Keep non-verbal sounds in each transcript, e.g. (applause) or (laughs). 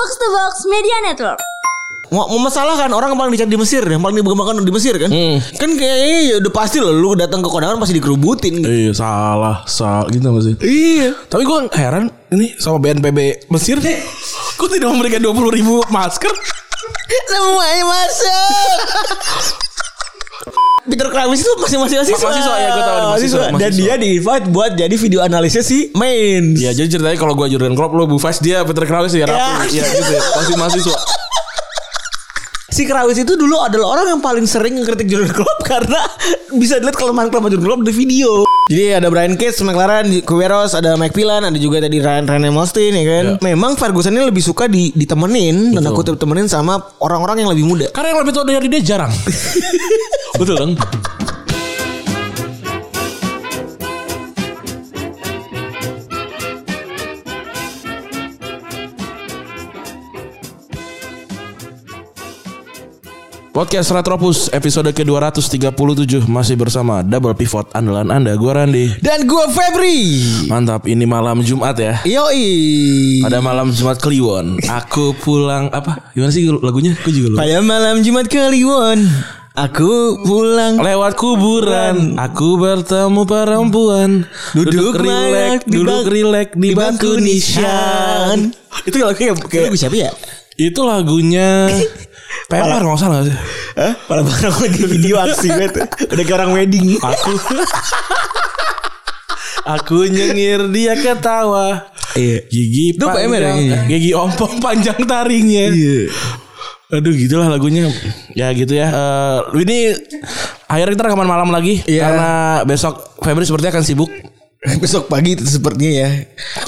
Box to Box Media Network. Mau memasalahkan orang yang paling dicari di Mesir, yang paling dikembangkan di Mesir kan? Kan kayaknya ya udah pasti loh lu datang ke kondangan pasti dikerubutin. Gitu. Iya salah, salah gitu gak sih? Iya. Tapi gue heran ini sama BNPB Mesir Kok tidak memberikan 20 ribu masker Semuanya masuk. (laughs) Peter Krawis itu masih masih mahasiswa. Mahasiswa, ya, gua tahu, mahasiswa, Mahasiswa. Dan mahasiswa. dia di invite buat jadi video analisis si Main. Ya jadi ceritanya kalau gue Jurgen Klopp Lo Bufas dia Peter Krawis ya rapi Ya. Ya gitu ya Masih mahasiswa Si Krawis itu dulu adalah orang yang paling sering ngekritik Jurgen Klopp (laughs) karena bisa dilihat kelemahan-kelemahan Jurgen Klopp di video. Jadi ada Brian Cage, McLaren, Queiroz, ada Mike Pillan, ada juga tadi Ryan Rene Mostin ya kan. Memang Ferguson ini lebih suka di, ditemenin, tanda kutip temenin sama orang-orang yang lebih muda. Karena yang lebih tua dari dia jarang (laughs) Betul dong Podcast Retropus episode ke-237 masih bersama double pivot andalan Anda gua Randi. Dan gue Febri. Mantap, ini malam Jumat ya. Yoi. Pada malam Jumat Kliwon, aku pulang apa? Gimana sih lagunya? Aku juga lupa. Pada malam Jumat Kliwon, aku pulang. Lewat kuburan, aku bertemu perempuan. Duduk rilek, layak di duduk rilek di bangku nisan. Itu lagunya kayak siapa ya? Itu lagunya (laughs) PR nggak salah sih? Hah? Pada barang lagi video aksi gue tuh. Udah kayak orang wedding. Aku Aku nyengir dia ketawa. Iya. Gigi Itu ya, panjang, iya. gigi ompong panjang taringnya. Iya. Aduh gitulah lagunya Ya gitu ya Eh, Ini Akhirnya kita rekaman malam lagi Iya. Karena besok Febri sepertinya akan sibuk (laughs) Besok pagi itu sepertinya ya.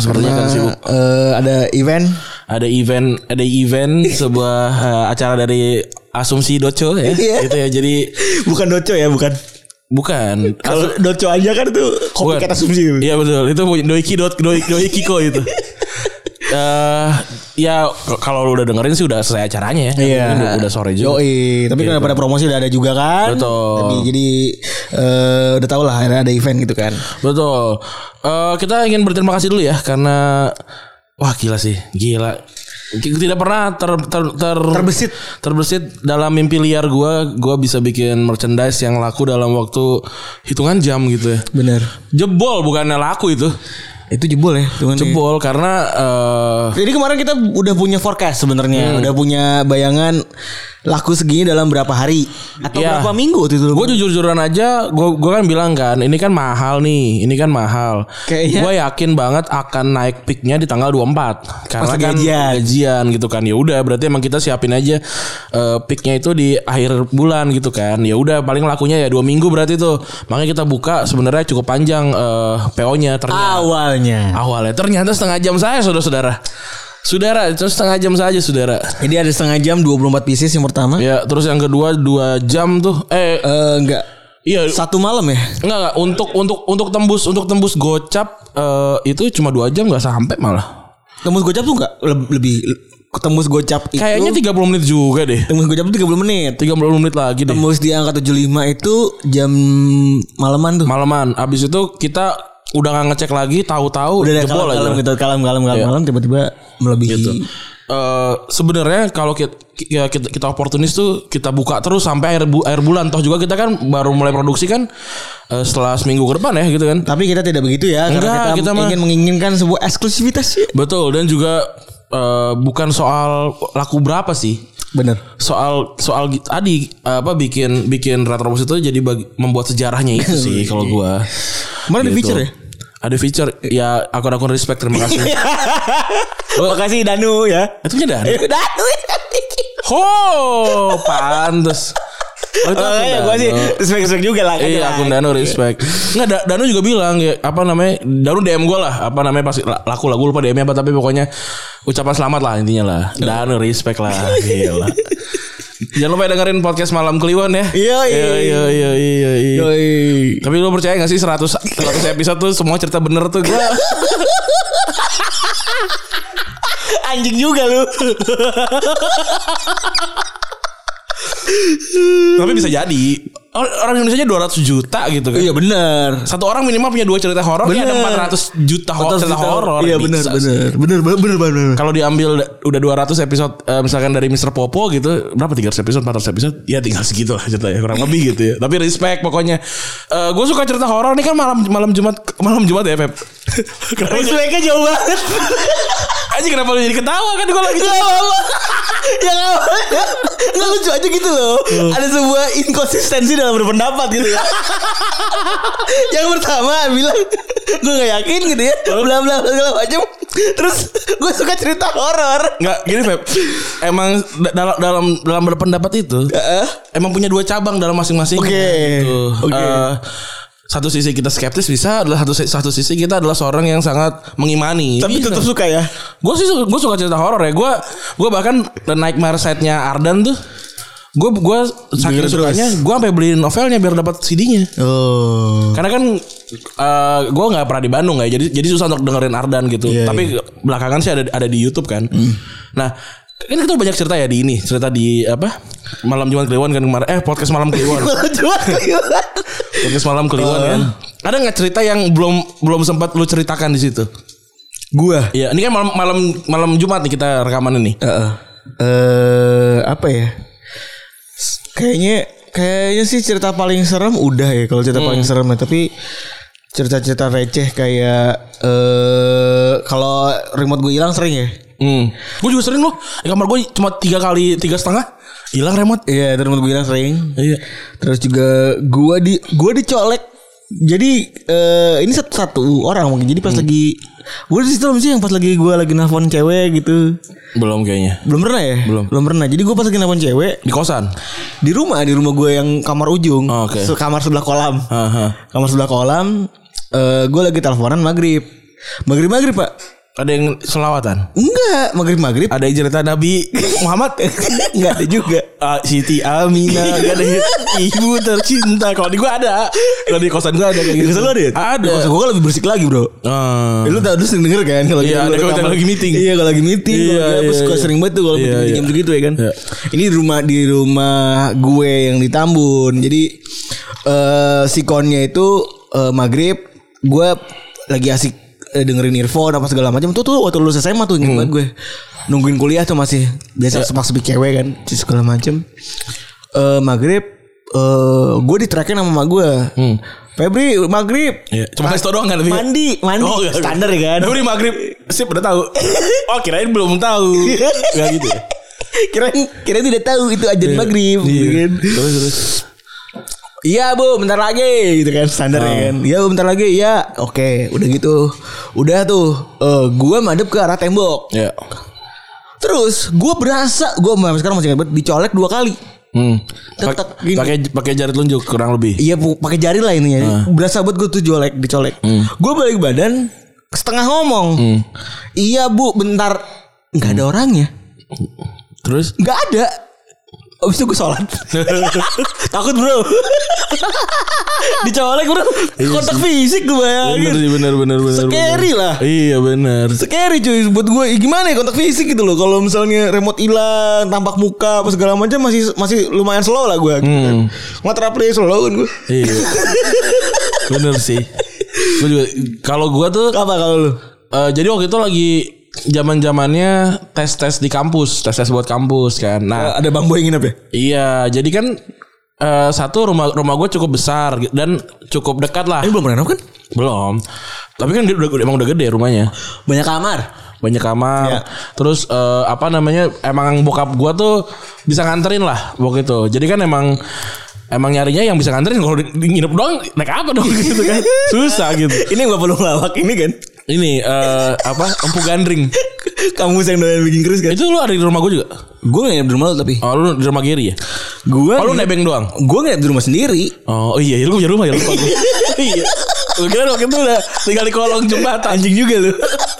Sepertinya Karena, akan sibuk. eh, ada event. Ada event Ada event (laughs) Sebuah eh, acara dari Asumsi Doco ya Iya. Gitu ya Jadi (laughs) Bukan doco ya, bukan. Bukan Kalau doco aja kan tuh kopi kata asumsi. Iya betul Itu Doiki dot Doi, Doi Kiko itu Eh ya kalau lu udah dengerin sih udah selesai acaranya ya. Iya. Udah, udah sore juga. Yoi, tapi kan pada promosi udah ada juga kan. Betul. Tapi jadi eh, udah tau lah ada, ada event gitu kan. Betul. Eh kita ingin berterima kasih dulu ya karena wah gila sih, gila. Tidak pernah ter, ter, ter Terbesit. terbesit dalam mimpi liar gua gua bisa bikin merchandise yang laku dalam waktu hitungan jam gitu ya. Bener. Jebol bukannya laku itu. Itu jebol ya. Cuman Jebol karena eh Jadi kemarin kita udah punya forecast sebenarnya, udah punya bayangan laku segini dalam berapa hari atau Iya. berapa minggu itu. Gue jujur-jujuran aja, gue gue kan bilang kan, ini kan mahal nih, ini kan mahal. Kayaknya- Gue yakin banget akan naik peaknya di tanggal 24 karena Pas kan gajian. gajian gitu kan. Ya udah, berarti emang kita siapin aja eh, peaknya itu di akhir bulan gitu kan. Ya udah, paling lakunya ya dua minggu berarti tuh. Makanya kita buka sebenarnya cukup panjang eh, PO-nya ternyata. awalnya. Awalnya ternyata setengah jam saya saudara-saudara. Saudara, itu setengah jam saja saudara. Jadi ada setengah jam 24 pieces yang pertama. Ya, terus yang kedua dua jam tuh. Eh, Eh enggak. iya Satu malam ya? Enggak enggak untuk untuk untuk tembus untuk tembus gocap eh, itu cuma dua jam nggak sampai malah. Tembus gocap tuh enggak Le- lebih tembus gocap itu Kayaknya 30 menit juga deh. tembus gocap itu 30 menit. 30 menit lagi deh. Tembus di angka 75 itu jam malaman tuh. Malaman. Abis itu kita udah nggak ngecek lagi, tahu-tahu Udah jebol kalem, aja. kalem gitu, kalem kalem kalem kalem tiba-tiba melebihi. Gitu. Eh, sebenarnya kalau kita, ya kita kita oportunis tuh kita buka terus sampai akhir bu, akhir bulan toh juga kita kan baru mulai produksi kan eh, setelah seminggu ke depan ya gitu kan. Tapi kita tidak begitu ya Enggak, karena kita, kita mah- ingin menginginkan sebuah eksklusivitas ya. Betul dan juga eh, bukan soal laku berapa sih. Bener. soal soal tadi apa bikin bikin retrobus itu jadi bagi, membuat sejarahnya itu sih (laughs) kalau gua. Kemarin ada Gitu. feature ya? Ada feature ya akun-akun respect terima kasih. (laughs) Makasih Danu ya. itu punya Danu. (laughs) Danu ya. Ho, pantes. Oh, itu Oh, iya, Danu. sih respect-respect juga lah. Iya akun Danu respect. Enggak Da- Danu juga bilang ya apa namanya Danu DM gue lah apa namanya pasti la- laku lah gue lupa DM apa tapi pokoknya ucapan selamat lah intinya lah. Danu respect lah (laughs) gila. Jangan lupa dengerin podcast malam Kliwon ya. Iya, iya. iya iya iya iya. Yoi. Tapi lu percaya gak sih 100 100 episode tuh semua cerita bener tuh gue (laughs) Anjing juga lu. Tapi bisa jadi orang Indonesia 200 juta gitu kan. Iya benar. Satu orang minimal punya dua cerita horor, ya ada 400 juta ho- cerita horor. Iya benar benar. Benar benar benar. Kalau diambil da- udah 200 episode eh, misalkan dari Mr. Popo gitu, berapa 300 episode, 400 episode? Ya tinggal segitu lah ceritanya, kurang lebih gitu ya. Tapi respect pokoknya. Eh gue suka cerita horor nih kan malam malam Jumat malam Jumat ya, Pep. (laughs) Respectnya jauh banget. (laughs) Aja kenapa lu jadi ketawa kan gue lagi (laughs) Gak apa-apa. Ya gak apa-apa. Nggak lucu aja gitu loh. Ada sebuah inkonsistensi dalam berpendapat gitu ya. (laughs) Yang pertama bilang gue gak yakin gitu ya. Bla bla bla segala macam. Terus gue suka cerita horor. Nggak gini Feb Emang da- dalam dalam dalam berpendapat itu Heeh. Emang punya dua cabang dalam masing-masing Oke. gitu. Oke. Eh, Satu sisi kita skeptis bisa adalah satu satu sisi kita adalah seorang yang sangat mengimani. Tapi Bisa. tetap suka ya. Gue sih gue suka cerita horor ya. Gue gue bahkan The Nightmare Set-nya Ardan tuh gue gue saking sukanya gue sampai beliin novelnya biar dapat CD-nya. Oh. Karena kan eh gue nggak pernah di Bandung ya, jadi jadi susah untuk dengerin Ardan gitu. Iya, Tapi belakangan sih ada ada di YouTube kan. Nah kan kita banyak cerita ya di ini cerita di apa malam Jumat Kliwon kan kemarin eh podcast malam Kliwon (laughs) podcast malam Kliwon kan ada nggak cerita yang belum belum sempat lu ceritakan di situ Gua. Iya ini kan malam malam malam Jumat nih kita rekaman ini Heeh. Eh apa ya? Kayaknya kayaknya sih cerita paling serem udah ya kalau cerita paling serem ya, tapi cerita-cerita receh kayak eh kalau remote gue hilang sering ya. Hmm. gue juga sering loh di kamar gue cuma tiga kali tiga setengah hilang remote Iya, itu remote gue hilang sering. iya Terus juga gua di gua dicolek. Jadi eh ini satu satu orang mungkin. Jadi pas lagi gua di situ sih yang pas lagi gua lagi nelfon cewek gitu. belum kayaknya Belum pernah ya? Belum. Belum pernah. Jadi gua pas lagi nelfon cewek di kosan di rumah di rumah gue yang kamar ujung Oh, oke. Se- kamar sebelah kolam Haha. kamar sebelah kolam eh gue lagi teleponan maghrib maghrib maghrib pak ada yang selawatan? Enggak maghrib maghrib ada yang cerita Nabi Muhammad? (laughs) Enggak ada juga. Ah, Siti Aminah gak ada ibu tercinta. Kalau di gua ada. Kalau di kosan gua ada kayak gitu. Lu ada ya? ada. Gue kan lebih bersik lagi bro. Ya, lu tau lu sering denger kan kalau Iya, ada kalau lagi meeting. Iya kalau lagi meeting Iya, iya, iya, iya. sering banget tuh kalau Iya, meeting jam iya. segitu ya kan. Iya. Ini di rumah di rumah gue yang di Tambun. Jadi eh sikonnya itu eh, maghrib Gue lagi asik dengerin earphone apa segala macam Tuh tuh waktu lulus SMA tuh Hmm. inget banget gue Nungguin kuliah tuh masih Biasa sepak sepik cewek kan Segala macam eh Maghrib eh Gue diterakin sama emak gue Febri maghrib Iya, cuma kasih tau doang kan tapi Mandi Mandi Oh, iya. Standar ya kan di maghrib sip udah tahu. Oh kirain belum tahu. (laughs) Gak gitu ya. kirain kirain tidak tahu itu ajan maghrib gitu kan. Terus terus. Iya bu, bentar lagi gitu kan standar ya kan. Iya bu, bentar lagi. Iya, oke, udah gitu. Udah tuh, eh gua madep ke arah tembok. Ya. Terus gua berasa, gua sekarang masih ingat dicolek dua kali. Hmm. Pakai pakai jari telunjuk kurang lebih. Iya, bu, pakai jari lah ini ya. Berasa buat gua tuh colek, dicolek. Gua balik badan, setengah ngomong. Iya bu, bentar. Nggak ada orangnya. Terus Nggak ada. Abis itu gue sholat (laughs) Takut bro (laughs) Dicolek bro Kontak fisik gue bener bayangin sih bener bener bener. Scary bener. lah. Iya bener. Scary cuy Buat gue ya gimana ya kontak fisik gitu loh Kalau misalnya remote hilang Tampak muka apa segala macam Masih masih lumayan slow lah gue hmm. Ngotrap play slow kan gue Iya. (laughs) bener sih. Gue juga kalau gua tuh Apa kalau lu Eh, jadi waktu itu lagi zaman zamannya tes tes di kampus, tes tes buat kampus kan. Nah, Ada bang boy nginep ya iya, jadi kan eh, satu rumah rumah gue cukup besar dan cukup dekat lah. Ini belum pernah kan Belum. Tapi kan dia udah, emang udah gede rumahnya. Banyak kamar Banyak kamar. Iya. Terus eh, apa namanya? Emang bokap gua tuh bisa nganterin lah waktu itu. Jadi kan emang emang nyarinya yang bisa nganterin kalau nginep doang naik apa dong (laughs) gitu kan. Susah gitu. Ini gak perlu ngelawak ini kan Ini eh, apa? Empu gandring. (laughs) Kamu yang doyan bikin keris kan Itu lu ada di rumah gue juga? Gue gak nginep di rumah lu tapi Oh lu di rumah Giri ya? Gue Oh lu nebeng doang? Gue nginep di rumah sendiri Oh iya lu punya rumah ya lupa gue (laughs) Iya Gue kira waktu itu udah tinggal di kolong jembatan Anjing juga lu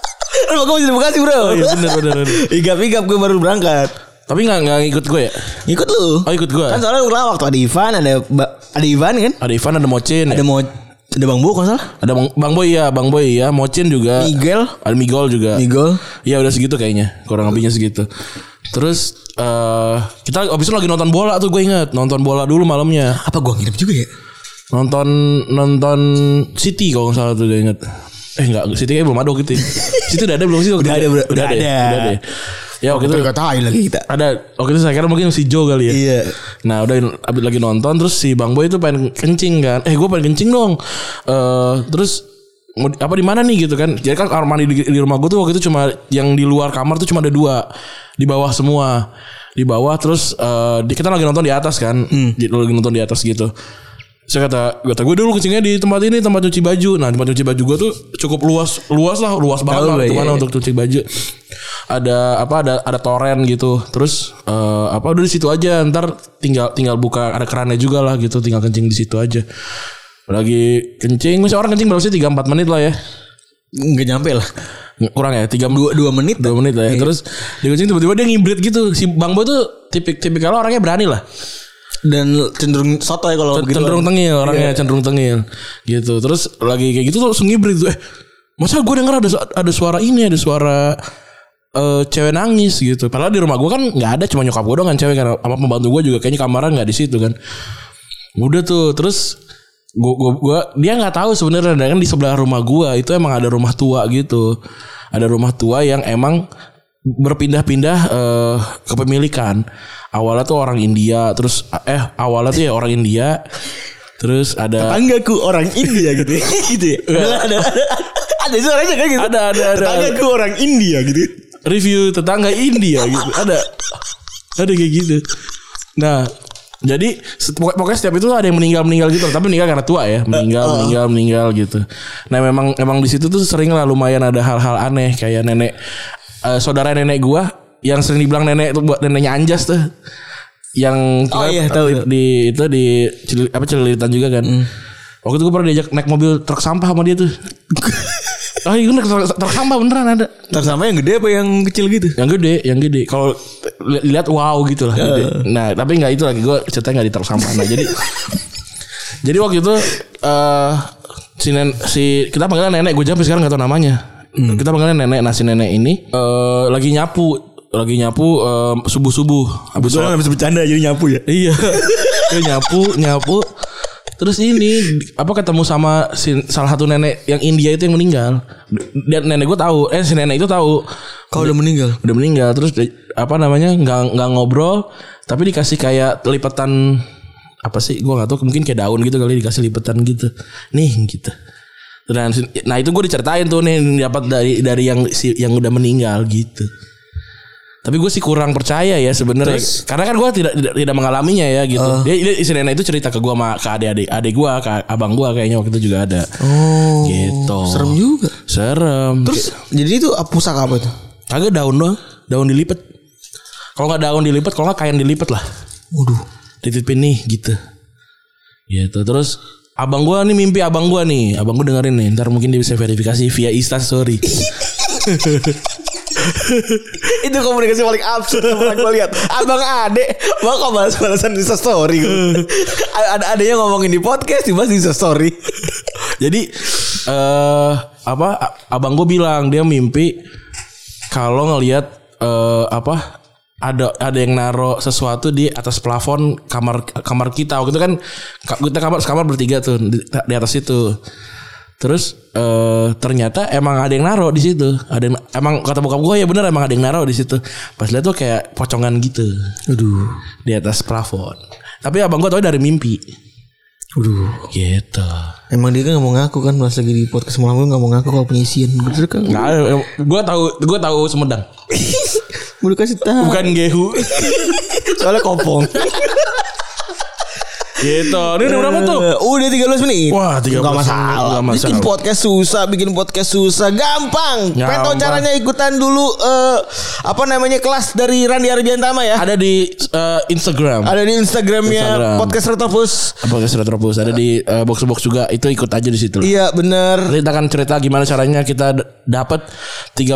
(laughs) Rumah gue masih di Bekasi bro Oh iya bener bener, bener. Igap-igap gue baru berangkat Tapi gak, gak ikut gue ya? Ikut lu Oh ikut gue Kan soalnya waktu ada Ivan Ada ada Ivan kan Ada Ivan ada Mocin Ada ya? mau Ada Bang Bo kalau nggak salah Ada Bang, Bang Boy ya Bang Boy ya Mocin juga Miguel Ada Migol juga Miguel Iya udah segitu kayaknya Kurang lebihnya segitu Terus eh kita abis itu lagi nonton bola tuh gue inget nonton bola dulu malamnya. Apa gua nginep juga ya? Nonton nonton City kalau nggak salah tuh gue inget. Eh enggak, City kayak belum ada gitu. (laughs) City udah ada belum sih? Udah itu? ada. Udah deh, ada. Udah deh. Ya waktu itu Katain lagi kita. ada waktu itu saya kira mungkin si Joe kali ya. Iya. Nah udah abis lagi nonton terus si Bang Boy itu pengen kencing kan. Eh gue pengen kencing dong. Eh terus apa di mana nih gitu kan? Jadi kan kamar mandi di, di rumah gue tuh waktu itu cuma yang di luar kamar tuh cuma ada dua, di bawah semua. Di bawah terus eh di, kita lagi nonton di atas kan, Di- lagi nonton di atas gitu. Saya kata, kata gue dulu kencingnya di tempat ini tempat cuci baju. Nah tempat cuci baju gue tuh cukup luas, luas lah, luas banget lah. iya, iya. untuk cuci baju. Ada apa? Ada ada toren gitu. Terus eh, apa? Udah di situ aja. Ntar tinggal tinggal buka ada kerannya juga lah gitu. Tinggal kencing di situ aja. Lagi kencing, misalnya orang kencing berapa sih? 3-4 menit lah ya. Enggak nyampe lah. Kurang ya, 3 Dua, dua menit. dua menit lah ya. Terus dia kencing tiba-tiba dia ngibrit gitu. Si Bang Boy tuh tipik tipikal orangnya berani lah. Dan cenderung soto ya kalau begitu. cenderung tengil orangnya cenderung tengil gitu. Terus lagi kayak gitu tuh langsung ngibrit tuh eh masa gue denger ada ada suara ini ada suara eh cewek nangis gitu. Padahal di rumah gue kan nggak ada cuma nyokap gue doang kan cewek kan sama pembantu gue juga kayaknya kamarnya nggak di situ kan. Udah tuh terus gua, gua, gua dia nggak tahu sebenarnya kan di sebelah rumah gua itu emang ada rumah tua gitu. Ada rumah tua yang emang berpindah-pindah eh, kepemilikan. Awalnya tuh orang India terus eh awalnya tuh ya orang India terus ada Tetanggaku orang India gitu ya. (laughs) gitu ya. Ada, ada, ada, ada suaranya kan gitu. Ada, ada, ada. Tetanggaku orang India gitu. review tetangga India gitu. Ada. Ada kayak gitu. Nah jadi pokoknya setiap itu ada yang meninggal meninggal gitu tapi meninggal karena tua ya. Meninggal meninggal meninggal gitu. Nah memang emang di situ tuh sering lah lumayan ada hal-hal aneh. Kayak nenek eh, saudara nenek gua yang sering dibilang nenek itu buat neneknya anjas tuh yang Oh kita iya, tahu, di, itu di Cili- apa celilitan juga kan waktu itu gue pernah diajak naik mobil truk sampah sama dia tuh Ah (laughs) iya naik truk, truk sampah beneran ada Ntar sama yang gede apa yang kecil gitu? yang gede, yang gede. Kalau li- lihat wow gitu lah. gede. Nah, tapi nggak itu lagi gue ceritanya nggak di truk sampah. Nah, jadi (laughs) jadi waktu itu eh si, nen, si kita panggilnya nenek gue sampai sekarang nggak tahu namanya. Kita panggilnya nenek. Nah, si nenek ini eh lagi nyapu, lagi nyapu subuh subuh. Habis Betul habis bercanda jadi nyapu ya. Iya. (laughs) Dia nyapu, nyapu. Terus ini apa ketemu sama si, salah satu nenek yang India itu yang meninggal. Dan nenek gue tahu, eh si nenek itu tahu Kau udah meninggal. udah meninggal terus apa namanya nggak nggak ngobrol tapi dikasih kayak lipetan apa sih gua nggak tahu mungkin kayak daun gitu kali dikasih lipetan gitu nih gitu dan nah itu gue diceritain tuh nih dapat dari dari yang si yang udah meninggal gitu tapi gue sih kurang percaya ya sebenarnya karena kan gue tidak, tidak tidak mengalaminya ya gitu dia, dia si nenek itu cerita ke gue sama ke adik-adik adik gue ke abang gue kayaknya waktu itu juga ada Oh. gitu Serem juga. serem Terus jadi itu pusaka apa itu? Kagak daun doang, daun dilipet. Kalau nggak daun dilipet, kalau nggak kain dilipet lah. Waduh. Dititipin nih gitu. Gitu terus abang gua nih mimpi abang gua nih, abang gua dengerin nih. Ntar mungkin dia bisa verifikasi via Insta Story. (laughs) itu komunikasi paling absurd yang pernah gue lihat. Abang Ade mau kok balas balasan di story. (laughs) ada ada yang ngomongin di podcast dibahas di story. (laughs) Jadi eh apa a- abang gua bilang dia mimpi kalau ngelihat eh apa ada ada yang naro sesuatu di atas plafon kamar kamar kita. Waktu itu kan ka- kita kamar kamar bertiga tuh di, di atas itu. Terus eh ternyata emang ada yang naro di situ. Ada yang, emang kata bokap gue ya bener emang ada yang naro di situ. Pas lihat tuh kayak pocongan gitu. Aduh. di atas plafon. Tapi abang gue tau dari mimpi. Aduh. gitu. Emang dia kan nggak mau ngaku kan pas lagi di podcast malam gue nggak mau ngaku kalau penyisian. Bener kan? nggak gue tahu gue tahu Sumedang (laughs) Udah kasih tahu. bukan Gehu (laughs) Soalnya kopong. Gitu ini udah berapa tuh Eh, Udah 13 menit. Wah, 13 Gak menit, masalah. masalah. Bikin podcast susah, bikin podcast susah, gampang. Gampang. Pengen caranya ikutan dulu eh apa namanya kelas dari Randy Arbiantama ya. ada di eh, Instagram Ada di Instagramnya Instagram. podcast Retropus. podcast Retropus ada di eh, box box juga itu ikut aja di situ Iya bener Nanti kita akan cerita gimana caranya kita dapat 30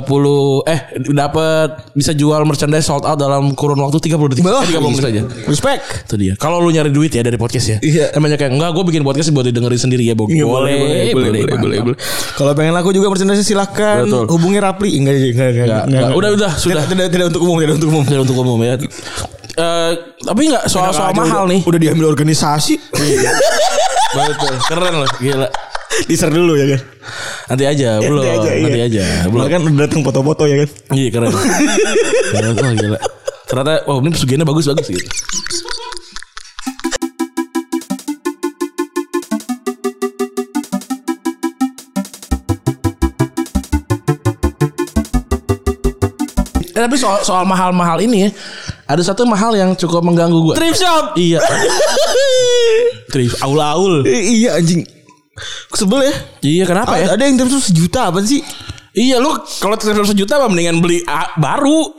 eh dapat bisa jual merchandise sold out dalam kurun waktu 30 detik. Eh, 30 menit saja. Respect. Itu dia. Kalau lu nyari duit ya dari podcast podcast ya. Iya. Kan banyak yang enggak gue bikin podcast buat didengerin sendiri ya, Bog. Iya, boleh, boleh, boleh, boleh, boleh, Kalau pengen laku juga merchandise silahkan Betul. hubungi Rapli. Enggak, enggak, enggak, enggak, enggak. Udah, udah, sudah. Tidak, tidak, tidak untuk umum, tidak untuk umum. Tidak untuk umum ya. Eh, tapi enggak soal-soal mahal udah, nih. Udah diambil organisasi. Betul. Keren loh, gila. Diser dulu ya kan. Nanti aja, belum. Nanti aja, Nanti iya. aja. Belum Belum. kan udah datang foto-foto ya kan. Iya, keren. (laughs) keren oh, gila. Ternyata oh ini pesugihannya bagus-bagus gitu. Eh, tapi soal soal mahal-mahal ini ada satu mahal yang cukup mengganggu gue. Thrift shop. Iya. (laughs) Trip aul-aul. I- iya anjing. Sebel ya. Iya kenapa ya? Ada yang thrift shop sejuta apa sih? Iya lu kalau trip sejuta apa mendingan beli ah, baru.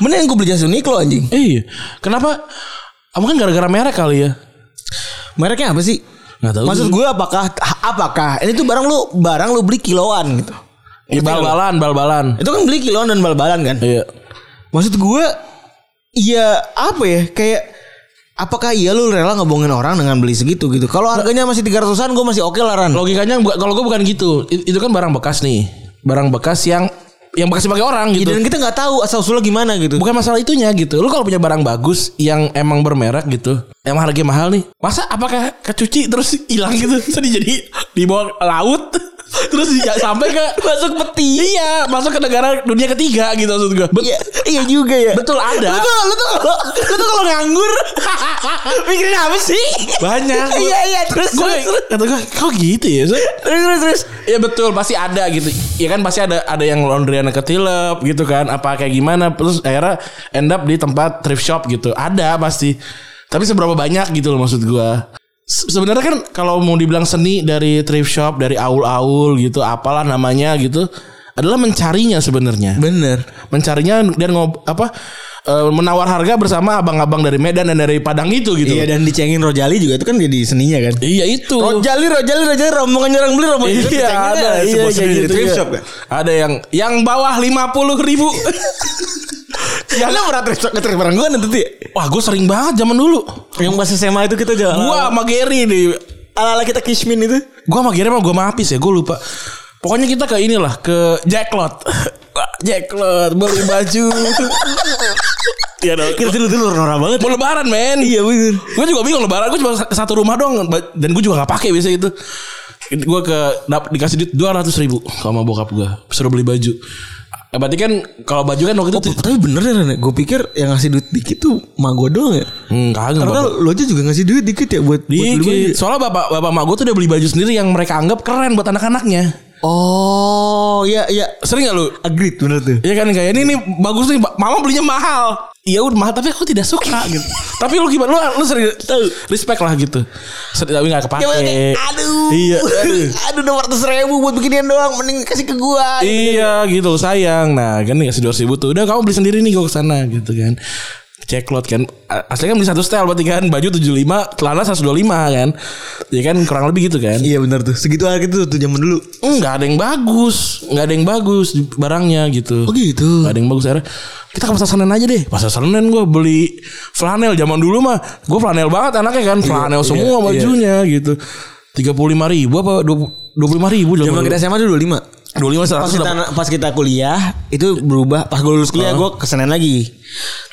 Mending gue beli jas Uniqlo anjing. Iya. Kenapa? Ah, Mungkin gara-gara merek kali ya. Mereknya apa sih? Nggak tahu. Maksud gue apakah apakah ini tuh barang lu barang lu beli kiloan gitu. Iya bal-balan, bal-balan. Itu kan beli kiloan dan bal-balan kan. Iya. Maksud gue iya apa ya kayak apakah iya lu rela ngebohongin orang dengan beli segitu gitu. Kalau harganya masih 300-an gue masih oke lah Ran. Logikanya kalau gue bukan gitu. Itu kan barang bekas nih. Barang bekas yang yang bekas dipakai orang Ya, gitu. dan kita nggak tahu asal usulnya gimana gitu. Bukan masalah itunya gitu. Lu kalau punya barang bagus yang emang bermerek gitu, yang harganya mahal nih, masa apakah kecuci terus hilang gitu? (laughs) Terus jadi dibawa laut, (laughs) terus di- sampai ke (laughs) masuk peti. Iya, masuk ke negara dunia ketiga gitu maksud gue. Bet- Iya, iya juga ya. Betul ada. Lu tuh, lu tuh kalau lu tuh kalau nganggur mikirin apa sih? Banyak. Iya iya terus Gue kata gue, kok gitu ya? Shay?" terus terus. terus. Ya betul pasti ada gitu. Ya kan pasti ada ada yang laundryan ketilep gitu kan. Apa kayak gimana terus akhirnya end up di tempat thrift shop gitu. Ada pasti. Tapi seberapa banyak gitu loh maksud gua. Se- Sebenarnya kan kalau mau dibilang seni dari thrift shop, dari aul-aul gitu, apalah namanya gitu, adalah mencarinya sebenarnya. Bener. Mencarinya dan ngob apa eh, menawar harga bersama abang-abang dari Medan dan dari Padang itu gitu. Iya dan dicengin Rojali juga itu kan jadi seninya kan. Iya itu. Rojali, Rojali, Rojali, rombongan nyerang beli rombongan Iya Dicenginnya ada iya, kayak dari gitu thrift ya. shop kan. Ada yang yang bawah lima puluh ribu. (laughs) Ya lu pernah thrift shop nge-thrift barang gue nanti? Wah gue sering banget zaman dulu. Yang pas SMA itu kita jalan. Gua sama Gary nih. ala-ala kita Kishmin itu. Gua sama Gary mah gue sama Apis ya. Gue lupa. Pokoknya kita ke inilah ke Jacklot. (laughs) Jacklot beli baju. (laughs) Iya dong. Kita dulu dulu norak banget. Mau lebaran men Iya bener. Gue juga bingung lebaran Gue cuma ke satu rumah doang Dan gue juga gak pakai biasa itu Gue ke Dikasih duit 200 ribu Sama bokap gue Suruh beli baju Eh, Berarti kan Kalau baju kan waktu itu Tapi bener ya Ren. Gue pikir yang ngasih duit dikit tuh mak gue doang ya. Hmm, kagak Karena bapak. lo aja juga ngasih duit dikit ya buat, buat beli baju. Dikit. Soalnya bapak bapak mak gue tuh udah beli baju sendiri yang mereka anggap keren buat anak-anaknya. Oh, iya iya. Sering gak lu? Agreed bener tuh. Iya kan kayak ini nih bagus nih, mama belinya mahal. Iya udah mahal tapi aku tidak suka (laughs) gitu. tapi lu gimana? Lu lu sering respect lah gitu. Sering tapi gak kepake. Ya, kayak, aduh. Iya. Aduh. (laughs) aduh dua ratus ribu buat beginian doang. Mending kasih ke gua. Iya gitu sayang. Nah kan kasih dua ribu tuh. Udah kamu beli sendiri nih gue ke sana gitu kan. Ceklot kan Aslinya kan beli satu style berarti kan Baju 75 Celana 125 kan Ya kan kurang lebih gitu kan Iya bener tuh. Segitu harga itu tuh zaman dulu. Enggak ada yang bagus Enggak ada yang bagus barangnya gitu Oh gitu. Gak ada yang bagus akhirnya Kita ke pasar Senen aja deh Pasar Senen gue beli Flanel zaman dulu mah Gue flanel banget anaknya kan Flanel semua iya, bajunya gitu 35 ribu apa 25 ribu Zaman kita SMA tuh 25. 25 Pas 100 kita, dapat. pas kita kuliah itu berubah. Pas gue lulus kuliah gue ke sana lagi.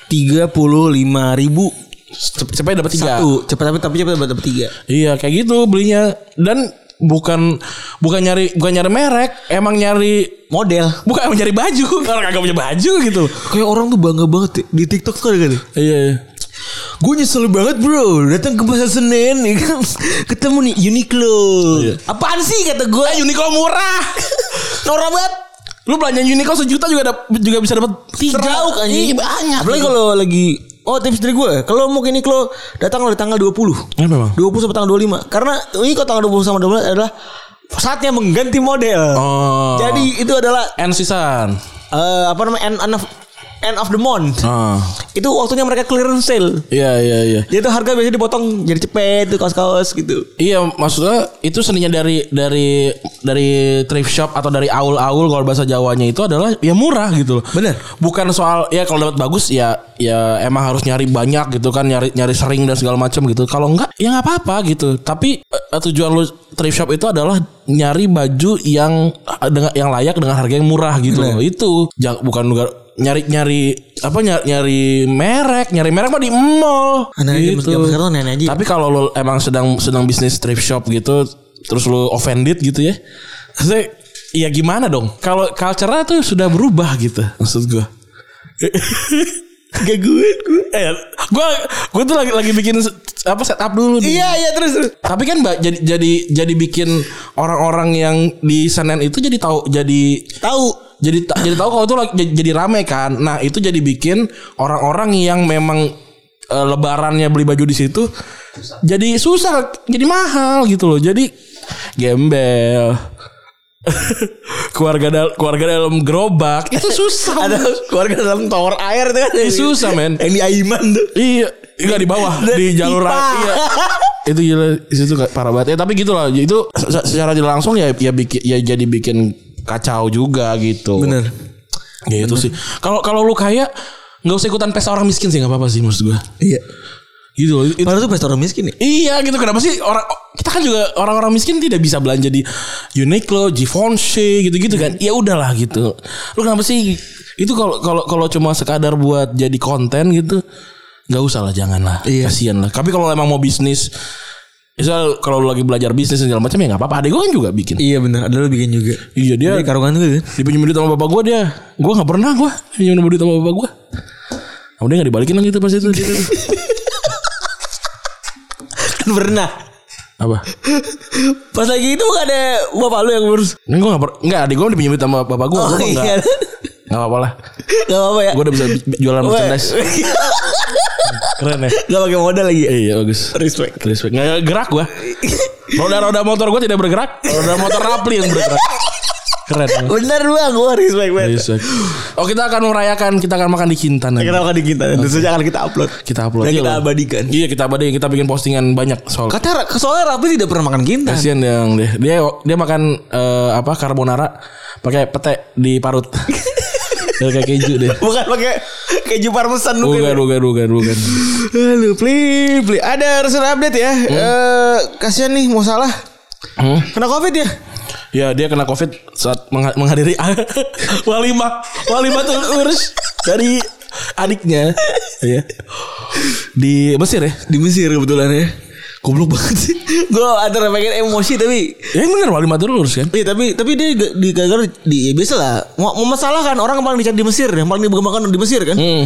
Tiga puluh lima ribu Cep- Cepet dapat tiga satu. Cepat tapi tapi cepat dapat tiga. Iya kayak gitu belinya Dan bukan bukan nyari bukan nyari merek emang nyari Model. bukan emang nyari baju (laughs) kalau kagak punya baju gitu Kayak orang tuh bangga banget ya. di TikTok tuh kan. iya iya. Gue nyesel banget bro Datang ke pasar Senen ya kan (laughs) Ketemu nih Uniqlo Apaan sih kata gue Uniqlo murah (laughs) Norak banget lu belanja Uniqlo sejuta juga dap- juga bisa dapat tiga anjing. Iya, banyak Apalagi kalau lagi Oh tips dari gue. Kalau mau ke Uniqlo Datang di tanggal 20 Ya memang. 20 sampai tanggal 25 Karena Uniqlo tanggal 20 sama 12 adalah Saatnya mengganti model. Oh. Jadi itu adalah End season. eh, Apa namanya end, end, of, end of the month Ah. itu waktunya mereka clearance sale. Iya iya iya. Jadi itu harga biasanya dipotong jadi cepet tuh kaos-kaos gitu. Iya maksudnya itu seninya dari dari dari thrift shop atau dari aul-aul kalau bahasa Jawanya itu adalah ya murah gitu loh. Bener. Bukan soal ya kalau dapat bagus ya ya emang harus nyari banyak gitu kan nyari nyari sering dan segala macam gitu. Kalau enggak ya nggak apa-apa gitu. Tapi eh, tujuan lu thrift shop itu adalah nyari baju yang dengan yang layak dengan harga yang murah gitu loh. Itu Jangan, bukan nyari nyari apa nyari, nyari merek nyari merek mah di mall Anak gitu. sekarang nenek aja. Tapi kalau lo emang sedang sedang bisnis thrift shop gitu, terus lo offended gitu ya, maksudnya ya gimana dong? Kalau culture tuh sudah berubah gitu, maksud gue. Gak gue, gue. Eh, gue gue tuh lagi lagi bikin apa setup dulu. nih. Iya iya terus terus. Tapi kan mbak jadi jadi jadi bikin orang-orang yang di Senen itu jadi tahu jadi Tahu. Jadi jadi tahu kalau itu jadi, jadi rame kan. Nah itu jadi bikin orang-orang yang memang eh, lebarannya beli baju di situ jadi susah, jadi mahal gitu loh. Jadi gembel. (laughs) keluarga dal keluarga dalam gerobak itu susah. Ada keluarga dalam tower air tuh kan. Ih, susah, men. Yang di Aiman tuh. Iya, enggak di bawah di jalur iya. itu gila kayak parah banget. Ya tapi gitu lah. Itu se- secara tidak langsung ya ya bikin ya jadi bikin kacau juga gitu. Bener. Gitu sih. Kalau kalau lu kaya nggak usah ikutan pesta orang miskin sih nggak apa-apa sih maksud gua. Iya. Gitu loh. Itu- Padahal tuh pesta orang miskin ya. Iya gitu kenapa sih orang kita kan juga orang-orang miskin tidak bisa belanja di Uniqlo, Givenchy gitu-gitu kan. Ya udahlah gitu. Lu kenapa sih itu kalau kalau kalau cuma sekadar buat jadi konten gitu nggak usah lah jangan lah. Iya. Kasian lah. Tapi kalau emang mau bisnis Misal kalau lu lagi belajar bisnis segala macam ya nggak apa-apa. Adek gue kan juga bikin. Iya bener. Ada lo bikin juga. Iya dia Dia karungan tuh kan. dipinjemin duit sama bapak gue dia. Gue nggak pernah gue pinjemin duit sama bapak gue. Nah, udah nggak dibalikin lagi tuh pas itu. (laughs) Kan pernah. Apa? Pas lagi itu gak ada bapak lu yang ngurus. Ini gue gak. Enggak adik gue dipinjemin sama bapak gue Oh, Gue iya. enggak Gak apa-apa lah Gak apa-apa ya. Gue udah bisa bi- jualan merchandise (laughs) Keren ya Gak pakai modal lagi ya. Iya bagus Respect. Respect Gak gerak gue Roda-roda motor gue tidak bergerak Roda motor Rapli yang bergerak Keren ya. Bener bang, gue respect banget. Respect Oh kita akan merayakan Kita akan makan di Kintan nanti. Kita akan di kita. Tentu saja akan kita upload. Kita upload Dan Iya kita abadikan. Iya kita abadikan Kita bikin postingan banyak soal Kata soalnya Rapi tidak pernah makan kintan. Kasian yang dia Dia dia makan eh, Apa Carbonara pakai pete di parut (laughs) Kayak keju deh (laughs) Bukan pakai keju parmesan Bukan bukan bukan bukan Aduh, pli, pli. Ada harus update ya. Eh, kasihan nih mau salah. Hmm? Kena covid ya? Ya dia kena covid saat mengha- menghadiri (laughs) walimah walimah tuh urus dari adiknya ya di Mesir ya Di Mesir kebetulan ya. Goblok banget sih. Gue antara pengen emosi tapi ya yang bener walimah tuh urus kan? Iya tapi tapi dia di gara-gara di ya biasa lah. Mau, kan orang yang paling dicari di Mesir yang paling dibanggakan di Mesir kan? Hmm.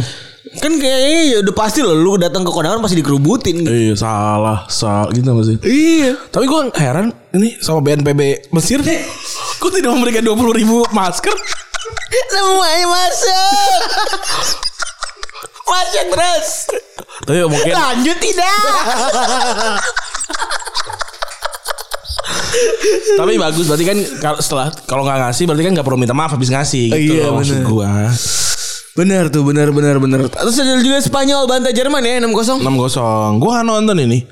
kan kayaknya ya udah pasti loh lu datang ke kondangan pasti dikerubutin. Gitu. iya salah salah gitu masih iya. Tapi gue heran ini sama BNPB Mesir kok tidak memberikan dua puluh ribu masker? Semuanya masuk. Masuk terus tapi mungkin lanjut tidak tapi bagus berarti kan kalau setelah kalau nggak ngasih berarti kan nggak perlu minta maaf habis ngasih gitu Iya, loh maksud bener. gue benar tuh benar benar benar terus ada juga Spanyol bantai Jerman ya 6-0 enam kosong. Gua nggak nonton ini.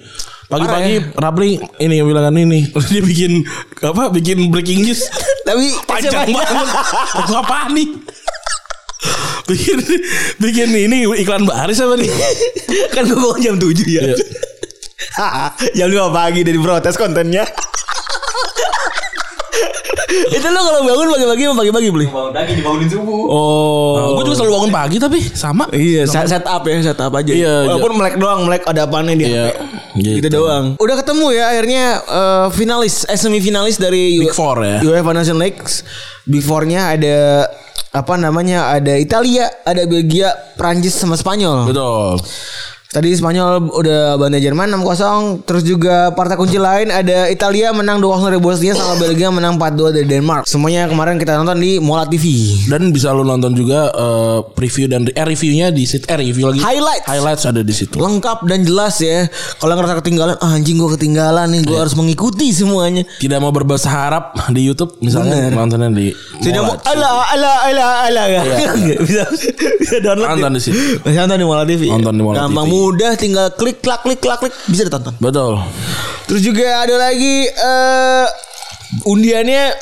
Pagi-pagi Rapli ini yang bilang ini (laughs) dia bikin apa? Bikin breaking news tapi panjang banget. (laughs) Aku apa nih? Bikin bikin ini iklan baris apa nih? kan gue bangun jam 7 ya Iya. (laughs) jam 5 pagi dari protes kontennya itu lo kalau bangun pagi-pagi mau pagi-pagi beli bangun pagi dibangunin subuh oh gue juga selalu bangun pagi tapi sama. Iya, set, set up ya, set up aja. Iya, Walaupun melek doang, melek ada apaan di Iya, HP. gitu. Gitu doang. Udah ketemu ya akhirnya eh, finalis, eh semifinalis dari Big Four ya. UEFA Nations League. Big Four-nya ada apa namanya? Ada Italia, ada Belgia, Prancis sama Spanyol. Betul. Tadi Spanyol udah bantai Jerman 6-0 Terus juga partai kunci lain Ada Italia menang 2-0 dari Bosnia Sama Belgia menang 4-2 dari Denmark Semuanya kemarin kita nonton di Mola TV Dan bisa lo nonton juga eh, preview dan eh, reviewnya di situ. Eh review lagi. Highlights. Highlights ada di situ. Lengkap dan jelas ya Kalau ngerasa ketinggalan ah, Anjing gue ketinggalan nih Gue harus mengikuti semuanya Tidak mau berbahasa Harap di YouTube misalnya Bener. nontonnya di Tidak mau ala ala ala ala ya. (laughs) bisa bisa download Nonton di situ. Nonton di Mola TV. Nonton di Mola Gampang TV. Mudah tinggal klik klak klik klak klik bisa ditonton. Betul. Terus juga ada lagi eh undiannya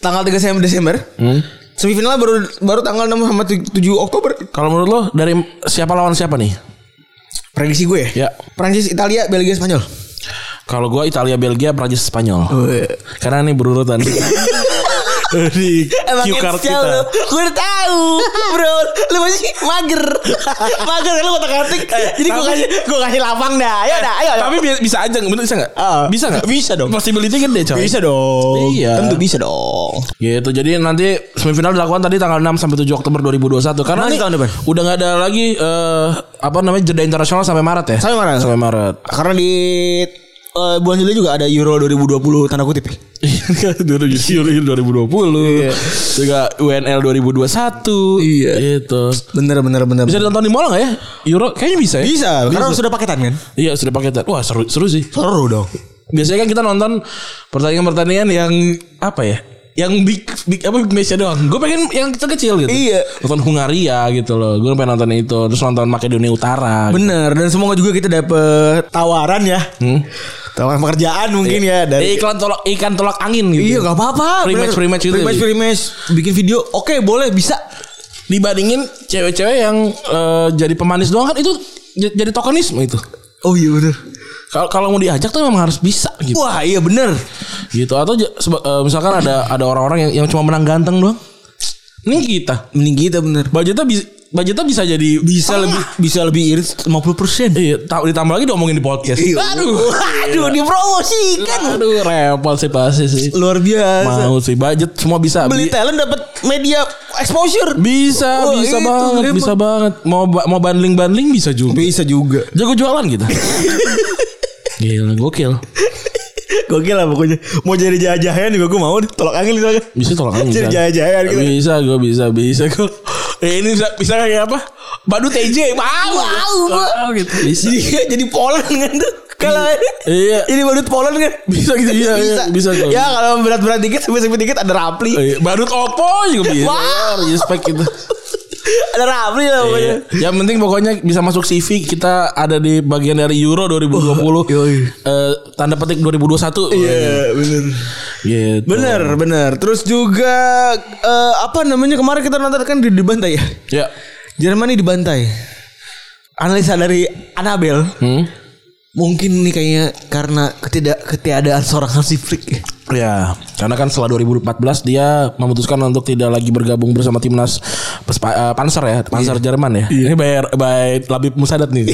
tanggal 3 Desember Desember. Hmm. Semifinal baru baru tanggal 6 sama 7 Oktober. Kalau menurut lo dari siapa lawan siapa nih? Prediksi gue Ya. Prancis, Italia, Belgia, Spanyol. Kalau gua Italia, Belgia, Prancis, Spanyol. Karena ini berurutan (laughs) di cue card kita. Gue udah tahu Bro Lu masih mager (laughs) Mager kan lu kotak katik Jadi gue kasih Gue kasih lapang dah Ayo dah ayo, ayo. Tapi bi- bisa aja, bener bisa nggak? Ah, bisa nggak? bisa dong. Possibility gede coy. Bisa dong Iya. Tentu bisa dong Gitu. Jadi nanti semifinal dilakukan tadi tanggal 6 sampai 7 Oktober 2021 karena nih tahun depan. udah nggak ada lagi eh, apa namanya jeda internasional sampai Maret ya? Sampai Maret. Sampai Maret. Karena di eh, bulan Juli juga ada Euro 2020 tanda kutip. (laughs) 2020 2020 juga UNL 2021 Iya. gitu Bener bener bener. bisa ditonton di mall nggak ya Euro kayaknya bisa ya Bisa, karena sudah paketan kan? iya sudah paketan wah seru seru sih Seru dong. biasanya kan kita nonton pertandingan pertandingan yang apa ya yang big big apa big match doang gue pengen yang kecil kecil gitu Iya. nonton Hungaria gitu loh gue pengen nonton itu terus nonton Makedonia Utara gitu. Bener dan semoga juga kita dapet tawaran ya. Hmm. Tawaran pekerjaan mungkin ya Eh, dari iklan tolak ikan tolak angin gitu. Iya gak apa-apa. Free match gitu ya? free match Bikin video Oke boleh bisa. Dibandingin cewek-cewek yang eh, jadi pemanis doang kan itu jadi tokenisme itu. Oh iya bener. Kalau kalau mau diajak tuh memang harus bisa gitu. Wah iya bener. Gitu atau eh, misalkan ada ada orang-orang yang yang cuma menang ganteng doang. Ini kita. Mending kita bener. Budgetnya bisa budgetnya bisa jadi Bisa lebih Bisa lebih irit 50% iya ta- ditambah lagi diomongin di podcast. Iya. aduh. Aduh dipromosikan. Aduh repot sih pasti sih. Luar biasa. Mau sih budget semua bisa. Beli Bi- talent dapat media exposure. Bisa Wah, bisa itu banget emang. bisa banget. Mau mau bundling bundling bisa juga. Bisa juga. Jago jualan kita. (laughs) Gila gokil. Gokil lah pokoknya. Mau jadi jajahan juga gue mau Tolak angin bisa tolak angin Jadi bisa jajahan gitu. Bisa gue bisa bisa gue eh, ini bisa bisa kayak apa? Badu TJ mau Mau gua. Mau gitu. Bisa. Jadi jadi Poland kan tuh. Kalau Iya. Ini badut Poland kan? Bisa gitu, iya, iya, bisa. tuh. Ya kalau berat-berat dikit Sempit-sempit dikit ada Rapli. Eh, Badut Oppo juga bisa. Wow. respect gitu Ada Rapli lah pokoknya. Yang penting pokoknya bisa masuk CV kita ada di bagian dari Euro 2020 yoi. Eh, tanda petik 2021 Iya bener. Gitu. Bener bener. Terus juga eh, Apa namanya kemarin kita nonton kan di, dibantai ya? Ya. Jerman ini dibantai. Analisa dari Anabel hmm? Mungkin nih kayaknya Karena ketidak ketiadaan seorang Hansi Flick ya. Karena kan setelah 2014 dia memutuskan untuk tidak lagi bergabung bersama timnas Pespa, eh, Panzer ya, Panzer Jerman ya. Ini by, by Labib Musadat nih. (laughs)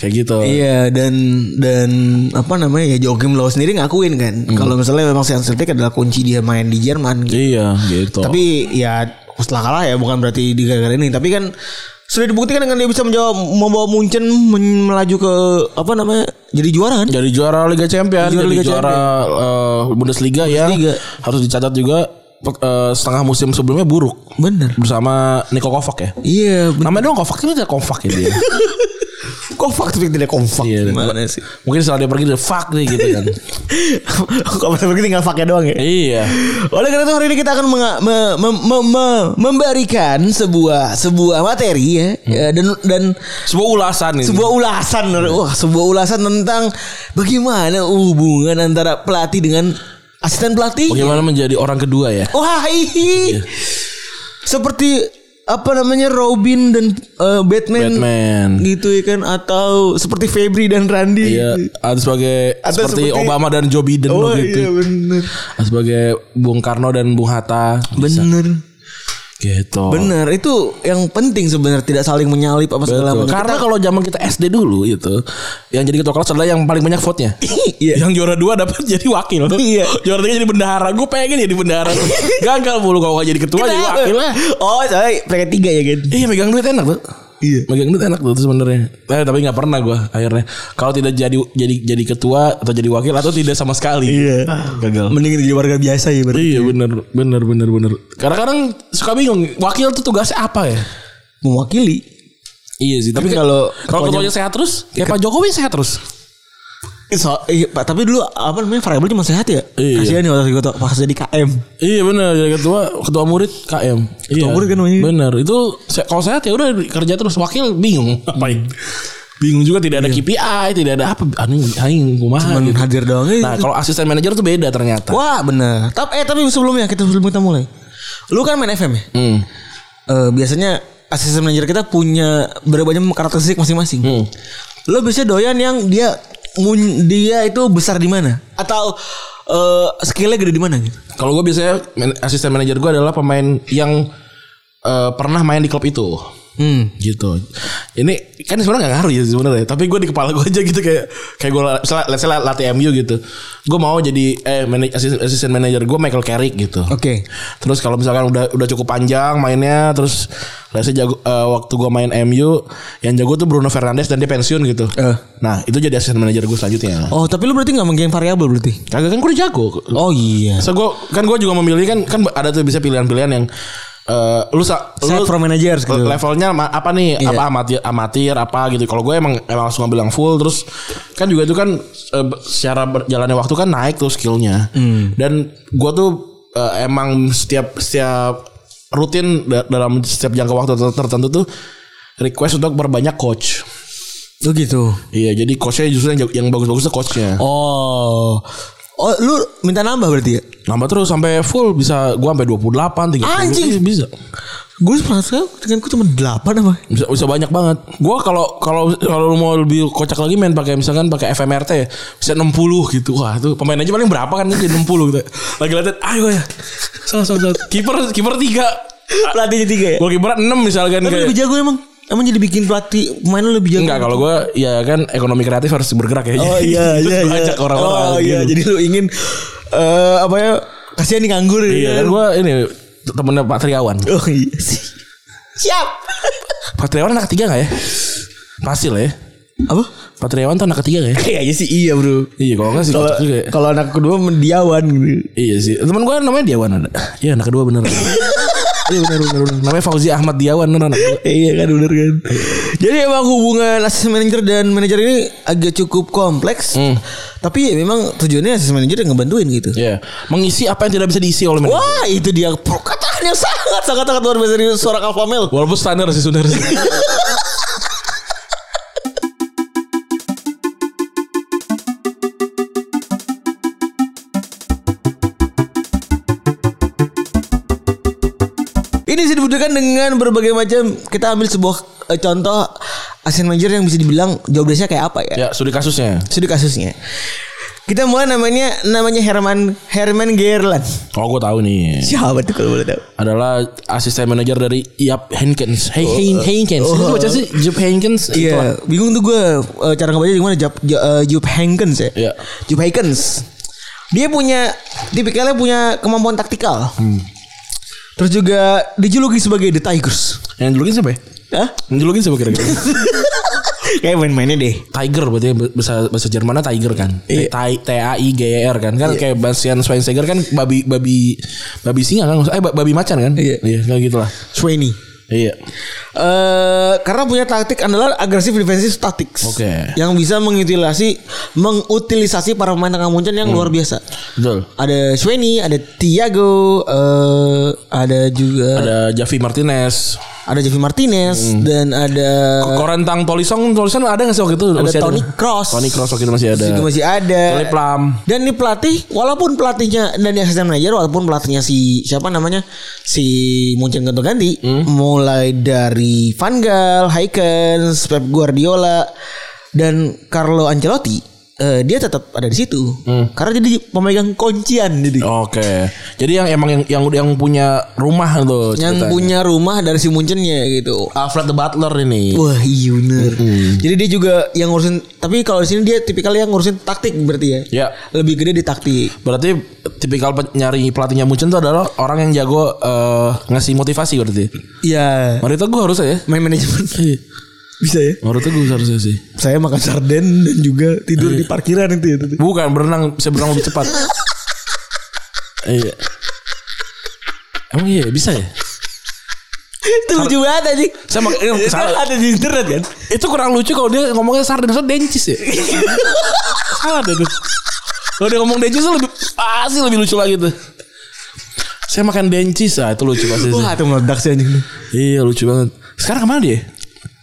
Kayak gitu. Iya dan dan apa namanya ya Joachim Low sendiri ngakuin kan kalau misalnya memang si Hansi Flick adalah kunci dia main di Jerman. gitu. Iya, gitu. Tapi ya setelah kalah ya bukan berarti di gara-gara ini tapi kan sudah dibuktikan dengan dia bisa menjawab membawa Munchen melaju ke apa namanya jadi juara kan? jadi juara Liga Champions, Juara jadi Liga juara eh, Bundesliga, ya. Bundesliga. Harus dicatat juga eh, setengah musim sebelumnya buruk Bener. bersama Niko Kovac ya. Iya bener. Namanya doang Kovac tidak Kovac ya dia. (laughs) Kompak tapi tidak kompak. Iya, Gimana sih? Mungkin setelah dia pergi dia fuck nih gitu kan. (laughs) Kalau seperti tinggal faknya doang ya. iya. Oleh karena itu hari ini kita akan me- me- me- me- memberikan sebuah sebuah materi ya, ya dan dan Sebuah ulasan ini. sebuah ulasan wah sebuah ulasan tentang bagaimana hubungan antara pelatih dengan asisten pelatih. Bagaimana menjadi orang kedua ya? Wah. Iya. Seperti apa namanya Robin dan eh, Batman, Batman. gitu ya kan atau seperti Febri dan Randy. Iya, ada sebagai Atau seperti, seperti- Obama dan Joe Biden Oh gitu. iya bener sebagai Bung Karno dan Bung Hatta. Bisa. Gitu. Bener itu yang penting sebenarnya tidak saling menyalip apa segala macam. Karena kalau zaman kita SD dulu itu yang jadi ketua kelas adalah yang paling banyak vote-nya. (laughs) Iya. Yang juara dua dapat (laughs) jadi wakil. Iya. Juara tiga jadi bendahara. Gue pengen jadi bendahara. (laughs) Gagal mulu kalau gak jadi ketua jadi wakil lah. Oh, soalnya peringkat tiga ya kan. Iya megang duit enak tuh. Iya. Megang duit enak tuh sebenarnya. Eh, tapi nggak pernah gue akhirnya. Kalau tidak jadi jadi jadi ketua atau jadi wakil atau tidak sama sekali. Iya. Gagal. Mending jadi warga biasa ya berarti. Iya bener bener bener bener. Kadang-kadang suka bingung wakil tuh tugasnya apa ya? Mewakili. Iya sih. Tapi kalau kalau ketuanya- ketuanya sehat terus, kayak Pak Jokowi sehat terus. So, iya, Pak, tapi dulu apa namanya variabel cuma sehat ya? Iya. Kasihan nih waktu itu pas jadi KM. Iya bener jadi ketua ketua murid KM. Ketua murid kan namanya. Bener itu se- kalau sehat ya udah kerja terus wakil bingung ngapain. Bingung juga tidak ada KPI, tidak ada apa anjing anjing kumaha Cuman gitu. hadir doang aja. Nah, kalau asisten manajer tuh beda ternyata. Wah bener. Tapi eh tapi sebelumnya kita sebelum kita mulai, lu kan main FM ya? Hmm. Eh, biasanya asisten manajer kita punya berapa banyak karakteristik masing-masing. Hmm. Lo biasanya doyan yang dia dia itu besar di mana? Atau eh, skillnya gede di mana gitu? Kalau gue biasanya asisten manajer gue adalah pemain yang eh, pernah main di klub itu. Hmm. gitu ini kan sebenarnya nggak ngaruh ya sebenarnya tapi gue di kepala gue aja gitu kayak kayak gue misalnya let's say latih MU gitu gue mau jadi eh manaj- asisten, asisten manajer gue Michael Carrick gitu Oke. terus kalau misalkan udah udah cukup panjang mainnya terus let's say jago eh, waktu gue main MU yang jago tuh Bruno Fernandes dan dia pensiun gitu Eh. nah itu jadi asisten manajer gue selanjutnya Oh tapi lu berarti nggak menggain variabel berarti? kagak kan gue udah jago Oh iya. so gue kan gue juga memilih kan kan ada tuh bisa pilihan-pilihan yang eh lu sa, Set lu from managers gitu. levelnya apa nih Iya. apa amatir amatir apa gitu kalau gue emang emang langsung ngambil yang full terus kan juga itu kan be- secara berjalannya waktu kan naik tuh skillnya Hmm. dan gue tuh eh, emang setiap setiap rutin da- dalam setiap jangka waktu ter- tertentu tuh request untuk berbanyak coach Oh gitu. iya jadi coachnya justru yang yang bagus-bagus tuh coachnya Oh. Oh lu minta nambah berarti ya? nambah terus sampai full bisa gue sampai 28 30 Anjing. Iya, bisa Gue pernah sekarang dengan gue cuma 8 apa? bisa bisa banyak banget. Gua kalau kalau kalau lu mau lebih kocak lagi main pakai misalkan pakai FMRT ya bisa 60 gitu. Wah, itu pemain aja paling berapa kan jadi 60 gitu. Lagi latihan, ayo ya. Salah salah. salah. Kiper kiper 3. Pelatihnya tiga ya? Gol kiper 6 misalkan Tapi kayak. lebih jago emang. Emang jadi bikin pelatih pemain lu lebih jago. Enggak, kalau gua ya kan ekonomi kreatif harus bergerak ya. Oh iya (laughs) iya iya. ajak orang-orang Oh iya, gitu. jadi lu ingin eh apa ya? Kasihan nih nganggur Iya, kan gua ini temennya Pak Triawan. Oh iya sih. Siap. Pak Triawan anak ketiga gak ya? Pasti lah ya. Apa? Pak Triawan tuh anak ketiga gak ya? (laughs) Kayaknya sih iya, Bro. Iya, kalau enggak sih Kalau juga ya. kalau anak kedua mendiawan gitu. Iya sih. Temen gue namanya Diawan ada. Iya anak kedua bener. (laughs) Iya bener bener bener. Namanya Fauzi Ahmad Diawan bener iya kan bener kan. Jadi emang hubungan asisten manajer dan manajer ini agak cukup kompleks. Tapi ya memang tujuannya asisten manajer yang ngebantuin gitu. Iya. Mengisi apa yang tidak bisa diisi oleh manajer. Wah itu dia perkataan yang sangat sangat sangat luar biasa dari seorang alpha male. Walaupun standar sih sebenarnya. (laughs) Ini bisa dibuktikan dengan berbagai macam kita ambil sebuah eh, contoh asisten manajer yang bisa dibilang job desk-nya kayak apa ya. ya studi kasusnya. Studi kasusnya. Kita mulai namanya namanya Herman Herman Gerland. Oh gue tahu nih. Siapa tuh kalau boleh tahu? Adalah asisten manajer dari Yap Henkens. Hey, Hein Henkens. oh. Itu baca sih Jup Henkens. Iya, bingung tuh gue eh, cara ngebaca gimana Jup uh, Jup Hankins ya. Iya. Jup Hankins. Dia punya tipikalnya punya kemampuan taktikal. Terus juga dijuluki sebagai The Tigers. Yang julukin siapa ya? Hah? Yang julukin siapa kira-kira? (laughs) Kayak main-mainnya deh. Tiger berarti bahasa bahasa Jermannya Tiger kan. Iya. T A I G E R kan. Kan kayak Bastian Schweinsteiger kan babi babi babi singa kan. Eh ba- babi macan kan? Iya. Iya kayak gitulah. Sweeney. Iya. Eh karena punya taktik adalah agresif defensive tactics. Oke. Yang bisa mengutilisasi mengutilisasi para pemain tengah muncul yang luar biasa. Betul. Ada Sweeney, ada Thiago, eh ada juga Ada Javi Martinez. Javi Martinez dan ada Korentang Tolisong Tolisong ada nggak sih waktu itu? ada Masih Toni Kroos. Toni Kroos waktu itu masih ada. Juga masih ada. Philip Lam. Dan ini pelatih walaupun pelatihnya dan dia asisten manajer walaupun pelatihnya si siapa namanya si Munchen ganti ganti Hmm. mulai dari Van Gaal, Haikens, Pep Guardiola dan Carlo Ancelotti eh, dia tetap ada di situ. Karena jadi pemegang kuncian jadi. Oke. Jadi yang emang yang yang, yang punya rumah tuh. yang ceritanya. punya rumah dari si Muncennya gitu. Alfred the Butler ini. Wah iya bener Jadi dia juga yang ngurusin Tapi kalau di sini dia tipikal yang ngurusin taktik berarti ya Ya. Lebih gede di taktik Berarti tipikal nyari pelatihnya Munchen tuh adalah orang yang jago eh, ngasih motivasi berarti. Iya Marita gue harusnya ya. Main manajemen Bisa ya Marita gue harusnya sih. Saya makan sarden dan juga tidur di parkiran itu ya tadi. Bukan berenang bisa berenang lebih cepat. iya. Emang iya bisa ya? Itu lucu banget aja Saya mak- ini salah. Ada di internet kan Itu kurang lucu kalau dia ngomongnya sarden soalnya dencis ya. salah deh tuh. Kalau dia ngomong dencis lebih pasti lebih lucu lagi tuh. Saya makan dencis ah itu lucu pasti. sih. Wah itu meledak sih anjing Iya lucu banget. Sekarang ke mana dia?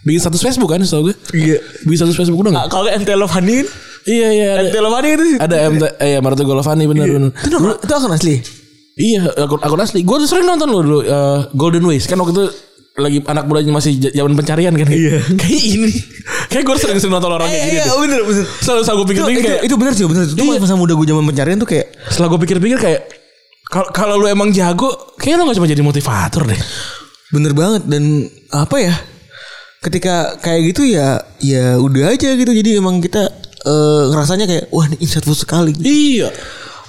Bikin status Facebook kan setahu gue. Iya Bikin status Facebook udah Ah, gak? Kalau MT Lovani kan Iya iya MT Lovani itu ada MT eh ya Marta Golovani benar benar. Itu, nama, itu akun asli Iya akun, akun asli. Gue tuh sering nonton loh dulu eh, Golden Ways kan waktu itu lagi anak mudanya masih zaman pencarian kan. Iya. (laughs) Kayak ini. Kayak gue sering sering nonton orang kayak gini. Iya deh. bener bener Selalu selalu gue itu, pikir-pikir itu, kayak itu bener sih bener Itu Iya. masa muda gue zaman pencarian tuh kayak setelah gue pikir-pikir kayak kalau kalau lu emang jago, kayaknya lu gak cuma jadi motivator deh. Bener banget dan apa ya? Ketika kayak gitu ya ya udah aja gitu. Jadi emang kita eh, ngerasanya kayak wah ini insightful sekali. Iya.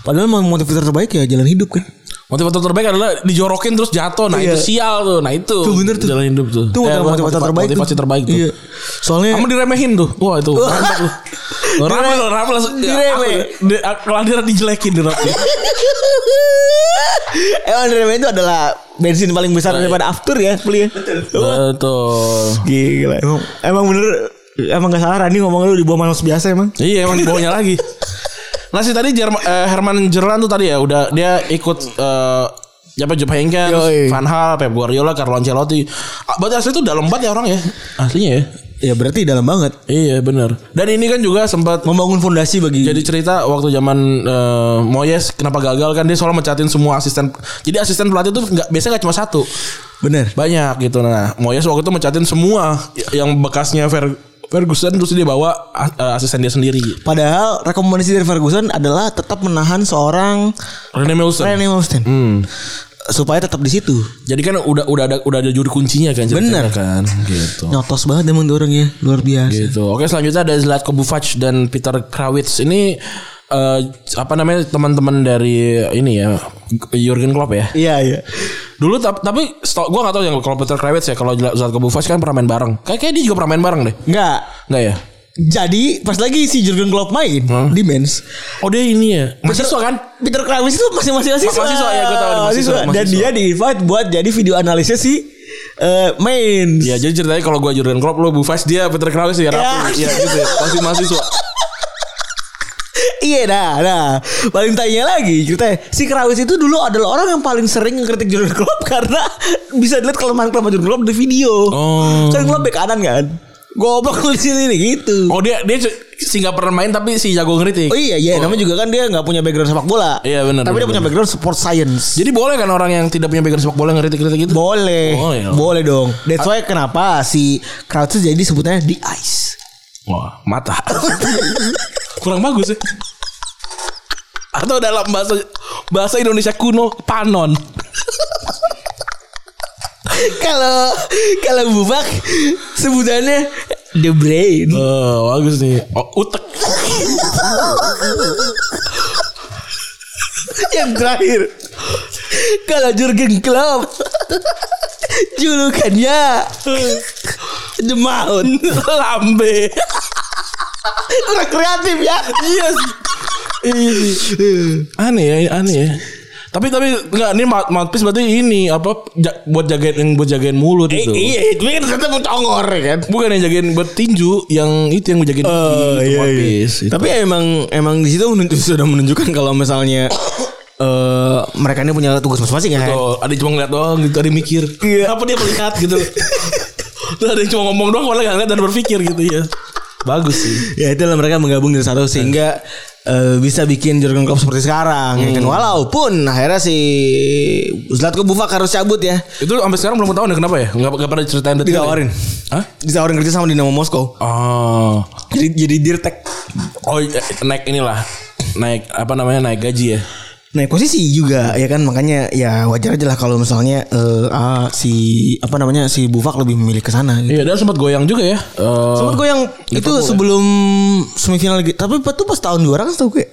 Padahal motivator terbaik ya jalan hidup kan. Motivator terbaik adalah dijorokin terus jatuh. Nah Iya. itu sial tuh. Nah itu. Tuh, bener tuh. Jalan hidup tuh. Itu Eh, motivator motiva- terbaik tuh. Motivasi terbaik tuh. Iya. Soalnya Kamu diremehin tuh. Wah itu. Tuh. (laughs) Ramal loh, Ramal langsung. Direme. Di- Kalau dia dijelekin di Ramal. (laughs) Emang Dream itu adalah bensin paling besar daripada after ya kuliah. Betul. Betul. Gila. Emang, emang bener emang gak salah Rani ngomong lu di bawah manusia biasa emang. Iya emang dibawanya lagi. (laughs) Nah si tadi Jerma, eh, Herman Jerlan tuh tadi ya udah dia ikut eh siapa Heynckes, Yoi. Van Hal, Pep Guardiola, Carlo Ancelotti. Ah, Berarti asli itu dalam banget ya orang ya. Aslinya ya. Ya berarti dalam banget. Iya benar. Dan ini kan juga sempat Membangun fondasi bagi jadi cerita waktu zaman eh, Moyes kenapa gagal kan dia selalu mencatin semua asisten. Jadi asisten pelatih tuh nggak biasanya nggak cuma satu, bener. banyak gitu. Nah Moyes waktu itu mencatin semua yang bekasnya Fer Ferguson terus dia bawa eh, asisten dia sendiri. Padahal rekomendasi dari Ferguson adalah tetap menahan seorang Rene Wilson. Rene Wilson Hmm. supaya tetap di situ. Jadi kan udah udah ada udah ada juri kuncinya kan Bener. kan gitu. Nyotos banget emang orangnya luar biasa. Gitu. Oke selanjutnya ada Zlatko Bufac dan Peter Krawitz ini eh, apa namanya teman-teman dari ini ya Jurgen Klopp ya. Iya iya. Dulu tap- tapi sto- gue gak tahu yang kalau Peter Krawitz ya kalau Zlatko Bufac kan pernah main bareng. Kayak kayak dia juga pernah main bareng deh. Enggak. Enggak ya? Jadi pas lagi si Jurgen Klopp main di Mens, Oh dia ini ya. Mahasiswa kan? Peter Krawitz itu masih masih mahasiswa. Mahasiswa, ya, gua tahu, dia mahasiswa, Dan dia di invite buat jadi video analisnya si eh Mainz. Ya jadi ceritanya kalau gue Jurgen Klopp lu Bufac dia Peter Krawitz ya rapi. Ya. Iya gitu ya. Masih mahasiswa. Iya nah, nah paling tanya lagi ceritanya si Krawitz itu dulu adalah orang yang paling sering ngekritik Jurgen Klopp (laughs) karena bisa dilihat kelemahan-kelemahan Jurgen Klopp di video. Oh. Kan Klopp bek kanan kan. Goblok lu di sini nih gitu. Oh dia dia sih nggak pernah main tapi si jago ngeritik. Oh iya iya namanya juga kan dia nggak punya background sepak bola. Iya, benar, Tapi dia benar, punya background sport science. Jadi boleh kan orang yang tidak punya background sepak bola ngeritik-ngeritik gitu? Boleh. Oh, iya. Boleh dong. That's why kenapa si itu jadi sebutannya di ice. Wah, mata. (laughs) Kurang bagus ya. Atau dalam bahasa bahasa Indonesia kuno panon. Kalau kalau bubak sebutannya the brain. Oh, bagus nih. Oh, utek. Yang terakhir kalau Jurgen Klopp julukannya The Mount. Lambe. Udah kreatif ya. Yes. Iya. Aneh ya, aneh ya. Tapi tapi enggak ini mouth- mouthpiece berarti ini apa ja- buat jagain yang buat jagain mulut itu. Iya, itu kan ternyata mau congor ya kan. Bukan yang jagain buat tinju, yang itu yang jagain itu iya, mouthpiece. Itu. Tapi emang emang di situ menunjuk, sudah menunjukkan kalau misalnya eh mereka ini punya tugas masing-masing kan. Tuh, ada cuma ngeliat doang gitu, ada mikir. Iya. Apa dia melihat gitu. (laughs) Terus ada yang cuma ngomong doang, malah gak ngeliat dan berpikir gitu ya. Bagus sih. Ya itulah mereka menggabung dari satu sehingga eh, bisa bikin Jurgen Klopp seperti sekarang. ya kan? Walaupun akhirnya si Zlatko Buffak harus cabut ya. Itu sampai sekarang belum tahu nih kenapa ya? Enggak enggak pernah diceritain detail. Ditawarin. Hah? Ditawarin kerja sama Dinamo Moskow. Oh. Jadi jadi dirtek. Oh naik inilah naik apa namanya naik gaji ya. Naik posisi juga ya kan makanya ya wajar aja lah kalau misalnya eh, ah, si apa namanya si Bufak lebih memilih ke sana gitu. Iya dan sempat goyang juga ya. Eh, Sempat gue yang itu ya? sebelum semifinal gitu. Tapi itu pas tahun juara kan tau gue.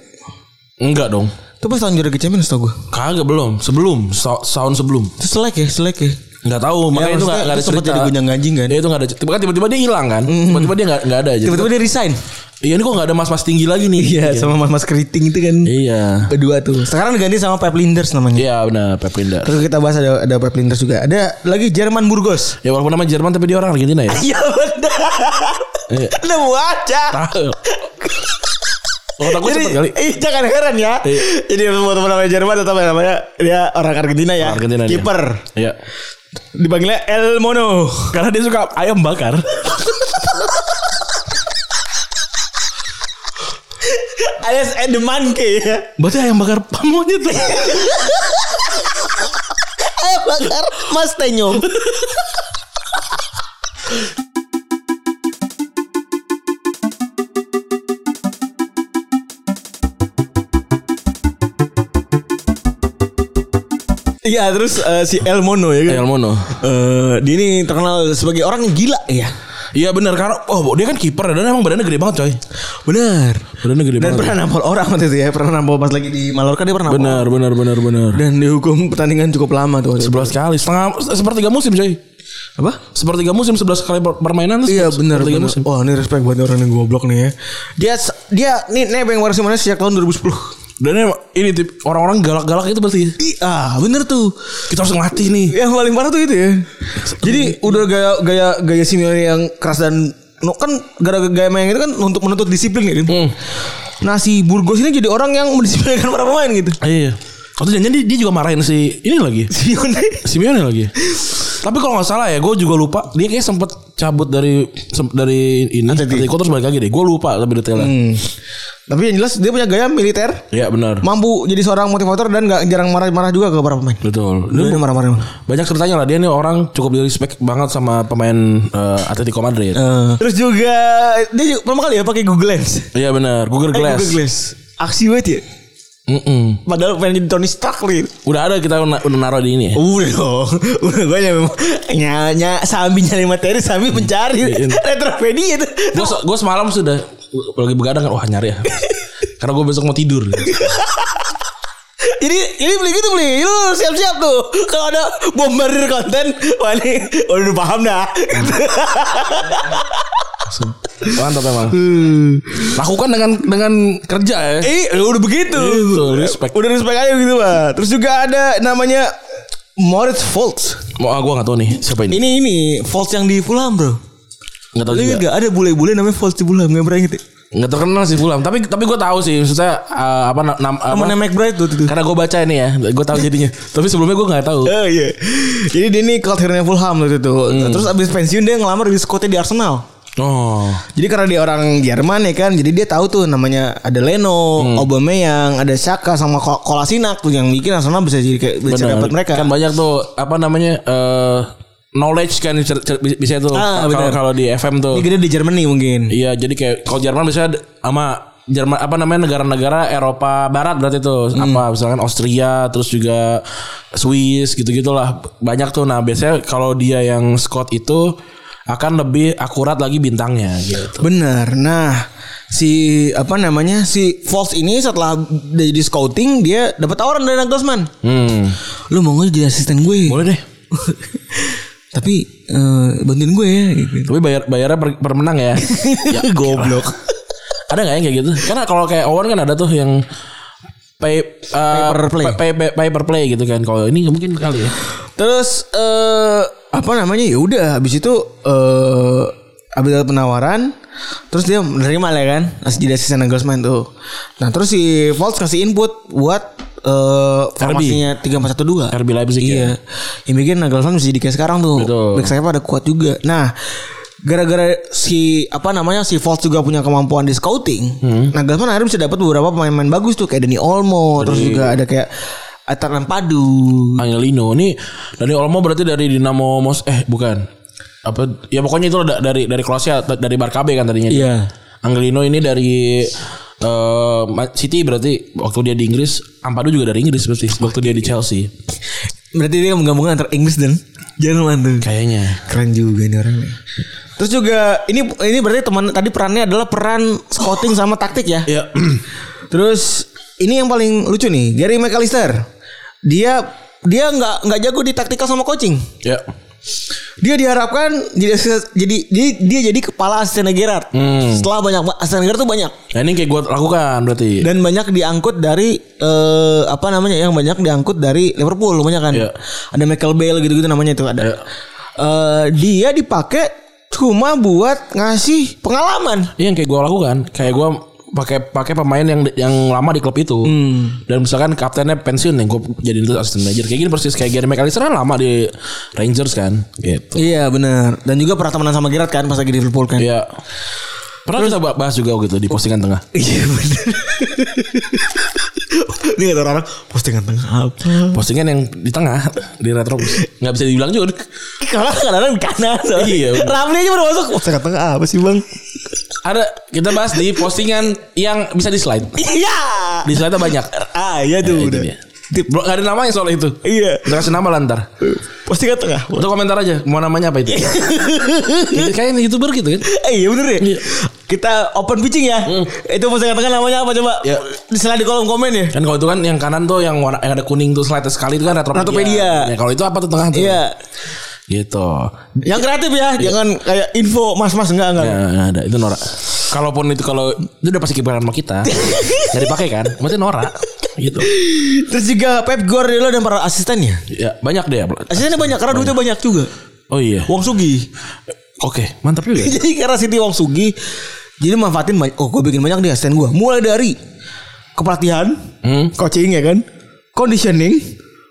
enggak dong. Itu pas tahun juara Liga Champions tau gue. Kagak belum, sebelum sa- tahun sebelum. Itu selek ya, selek ya. Enggak tahu, makanya itu enggak ada sempat jadi gonjang ganjing kan? Iya itu enggak ada. Tiba kan tiba-tiba dia hilang kan. Tiba-tiba dia enggak enggak ada aja. Tiba-tiba dia resign. Iya ini kok enggak ada mas-mas tinggi lagi nih. Iya, sama mas-mas keriting itu kan. Iya. Kedua tuh. Sekarang diganti sama Pep Linders namanya. Iya benar Pep Linders. Terus kita bahas ada ada Pep Linders juga. Ada lagi Jerman Burgos. Ya walaupun nama Jerman tapi dia orang Argentina ya. Iya benar. Iya. Nemu aja. Oh, takut Jadi, kali. eh, jangan heran ya. Iya. Jadi mau teman namanya Jerman atau apa namanya dia orang Argentina ya. Argentina. Kiper. Iya. Dipanggilnya El Mono. Karena dia suka ayam bakar. Alias Ed Monkey ya. Berarti ayam bakar monyet tuh. Ayo bakar Mas Tenyong. Iya terus eh, si El Mono ya kan. El Mono. Eh, dia ini terkenal sebagai orang yang gila ya. Iya benar karena oh dia kan kiper dan emang badannya gede banget coy. Benar. Badannya gede Dan banget. pernah nampol orang waktu itu ya. Pernah nampol pas lagi di Mallorca dia pernah nampol. Benar benar benar benar. Dan dihukum pertandingan cukup lama tuh. Sebelas kali setengah sepertiga musim coy. Apa? Sepertiga musim 11 kali per- permainan Iya sepertiga benar musim. Wah ini respect buat orang yang goblok nih ya. Dia dia nih nebeng Barcelona sejak tahun 2010. Dan ini tip orang-orang galak-galak itu berarti. Ih, ah bener tuh. Kita harus ngelatih nih. Yang paling parah tuh itu ya. Jadi udah gaya gaya gaya Simeone yang keras dan no, kan gara-gara gaya main itu kan untuk menuntut disiplin ya kan. Hmm. Nah si Burgos ini jadi orang yang mendisiplinkan para pemain gitu. Iya. Waktu janjian dia, dia juga marahin si ini lagi. (laughs) Simeone. Simeone lagi. Tapi kalau nggak salah ya, gue juga lupa. Dia kayak sempet cabut dari sem- dari ini Atletico terus balik lagi deh. Gue lupa lebih detailnya. Hmm. Tapi yang jelas dia punya gaya militer. Iya benar. Mampu jadi seorang motivator dan nggak jarang marah-marah juga ke para pemain. Betul. Dia udah marah-marah. Banyak ceritanya lah dia nih orang cukup di respect banget sama pemain eh, Atletico Madrid. Eh, terus juga dia juga pertama kali ya pakai Google Lens. Iya benar. Google Eh, Glass. Google Glass. Aksi banget ya. Mm-mm. Padahal pengen jadi Tony Stark nih. Udah ada kita udah, naruh di ini ya. Udah dong. Udah gue memang nyanya sambil nyari materi sambil mencari Iya. retropedia itu. Gue gue semalam sudah lagi begadang kan wah nyari ya. (laughs) Karena gue besok mau tidur. (laughs) Jadi ini beli gitu beli. Lu siap-siap tuh. Kalau ada bombardir konten, wah ini udah paham dah. Mantap emang. Lakukan dengan dengan kerja ya. Eh, udah begitu. Gitu, respect. Udah respect aja gitu, Pak. Terus juga ada namanya Moritz Volts. Mau ah, gue gak tahu nih siapa ini. Ini ini Volts yang di Fulham, Bro. Nggak tahu juga. gak ada bule-bule namanya Volts di Fulham Gak pernah inget ya? Nggak terkenal sih Fulham. Tapi tapi gue tahu sih. Maksudnya eh, apa na- nam, apa? Temennya McBride tuh itu. Karena gue baca ini ya. Gue tahu jadinya. (laughs) tapi sebelumnya gue nggak tahu. Oh iya. Jadi dia ini cult hero Fulham waktu itu. Terus abis pensiun dia ngelamar di Scotty di Arsenal. Oh. Jadi karena dia orang Jerman ya kan, jadi dia tahu tuh namanya ada Leno, Aubameyang, ada Saka sama Ko- Kolasinac tuh yang bikin Arsenal bisa jadi kayak bisa dapat mereka. Kan banyak tuh apa namanya eh knowledge kan bisa tuh Ah, kalau di FM tuh. Ini gede di Germany mungkin. Iya, jadi kayak kalau Jerman biasanya sama Jerman apa namanya negara-negara Eropa Barat berarti tuh apa misalkan Austria terus juga Swiss gitu-gitulah banyak tuh nah biasanya kalau dia yang Scott itu akan lebih akurat lagi bintangnya gitu. Benar. Nah, si apa namanya si Falls ini setelah jadi scouting dia dapat tawaran dari Nagelsmann. Hmm. Lu mau nggak jadi asisten gue? Boleh deh. (laughs) Tapi eh, bantuin gue ya. Gitu. Tapi bayar bayarnya per, per menang ya. (laughs) ya Goblok. ada nggak yang kayak gitu? Karena kalau kayak Owen kan ada tuh yang pay uh, per play. pay, pay, pay per play gitu kan. Kalau ini mungkin kali ya. Terus eh apa namanya? Ya udah habis itu eh habis dapat penawaran terus dia menerima lah kan masih jadi asisten Nagelsmann tuh. Nah, terus si Volts kasih input buat eh formasinya 3412. RB Leipzig ya. Iya. Bikin Nagelsmann bisa jadi kayak sekarang tuh. Betul. Back sayap ada kuat juga. Nah, gara-gara si apa namanya si Volts juga punya kemampuan di scouting. Nagelsmann akhirnya bisa dapat beberapa pemain-pemain bagus tuh kayak Dani Olmo, terus juga ada kayak Atalan Padu. Angelino ini dari Olmo berarti dari Dinamo Mos eh bukan apa ya pokoknya itu da- dari dari Kroasia dari Barkabe kan tadinya Iya. Angelino ini dari Ma- City berarti waktu dia di Inggris, Ampadu juga dari Inggris berarti waktu dia di Chelsea. Berarti dia menggabungkan antara Inggris dan Jerman tuh. Kayaknya. Keren juga ini orang nih. Terus juga ini ini berarti teman tadi perannya adalah peran scouting sama taktik ya. Ya. (clears throat) Terus ini yang paling lucu nih, Gary McAllister. Dia dia nggak nggak jago di taktikal sama coaching. ya. Dia diharapkan jadi jadi dia, dia jadi kepala asisten Gerrard. Setelah banyak asisten Gerrard tuh banyak Nah ini kayak gue lakukan berarti. dan banyak diangkut dari eh, apa namanya yang banyak diangkut dari Liverpool banyak kan. Iya. Ada Michael Bale gitu-gitu namanya itu ada. Iya. Eh, dia dipakai cuma buat ngasih pengalaman. Iya yang kayak gue lakukan, kayak gue pakai pakai pemain yang yang lama di klub itu dan misalkan kaptennya pensiun yang gue jadiin itu asisten manager kayak gini persis kayak Gary McAllister kan lama di Rangers kan gitu Iya benar. Dan juga pernah temenan sama Gerrard kan pas lagi di Liverpool kan. Iya pernah kita bahas juga gitu di postingan tengah Iya benar. Ini kata orang postingan tengah apa? postingan yang di tengah di retro nggak bisa dibilang juga Kalau kadang-kadang di kanan. Iya. Ramli aja baru masuk. Postingan tengah apa sih bang? Ada kita bahas di postingan yang bisa di slide Iya. di slide banyak Ah iya tuh itu udah. dia. Belum nggak ada namanya soal itu Iya. Kita kasih nama lantar Postingan tengah. Untuk komentar aja Mau namanya apa itu Ini Kayak youtuber gitu kan Eh iya bener ya. Iya. Kita open pitching ya. Itu postingan tengah namanya apa coba? Ya. Selain di kolom komen ya. Kan kalau itu kan yang kanan tuh yang warna yang ada kuning tuh slide sekali itu kan retropedia. Retropedia. Ya, kalau itu apa tuh tengah tuh? Iya. Gitu. Yang kreatif ya, jangan kayak info mas-mas enggak enggak. Ya, nggak ada itu Nora. Kalaupun itu kalau itu udah pasti kibaran sama kita. (laughs) Jadi dipakai kan? Maksudnya Nora. Gitu. Terus juga Pep Guardiola dan para asistennya. Ya, banyak deh. Asistennya banyak karena duitnya banyak juga. Oh iya. Wong Sugi. Oke, mantap juga. (laughs) jadi karena Siti Wong Sugi jadi manfaatin banyak. Oh, gue bikin banyak di asisten gue. Mulai dari kepelatihan, Hmm. coaching ya kan, conditioning,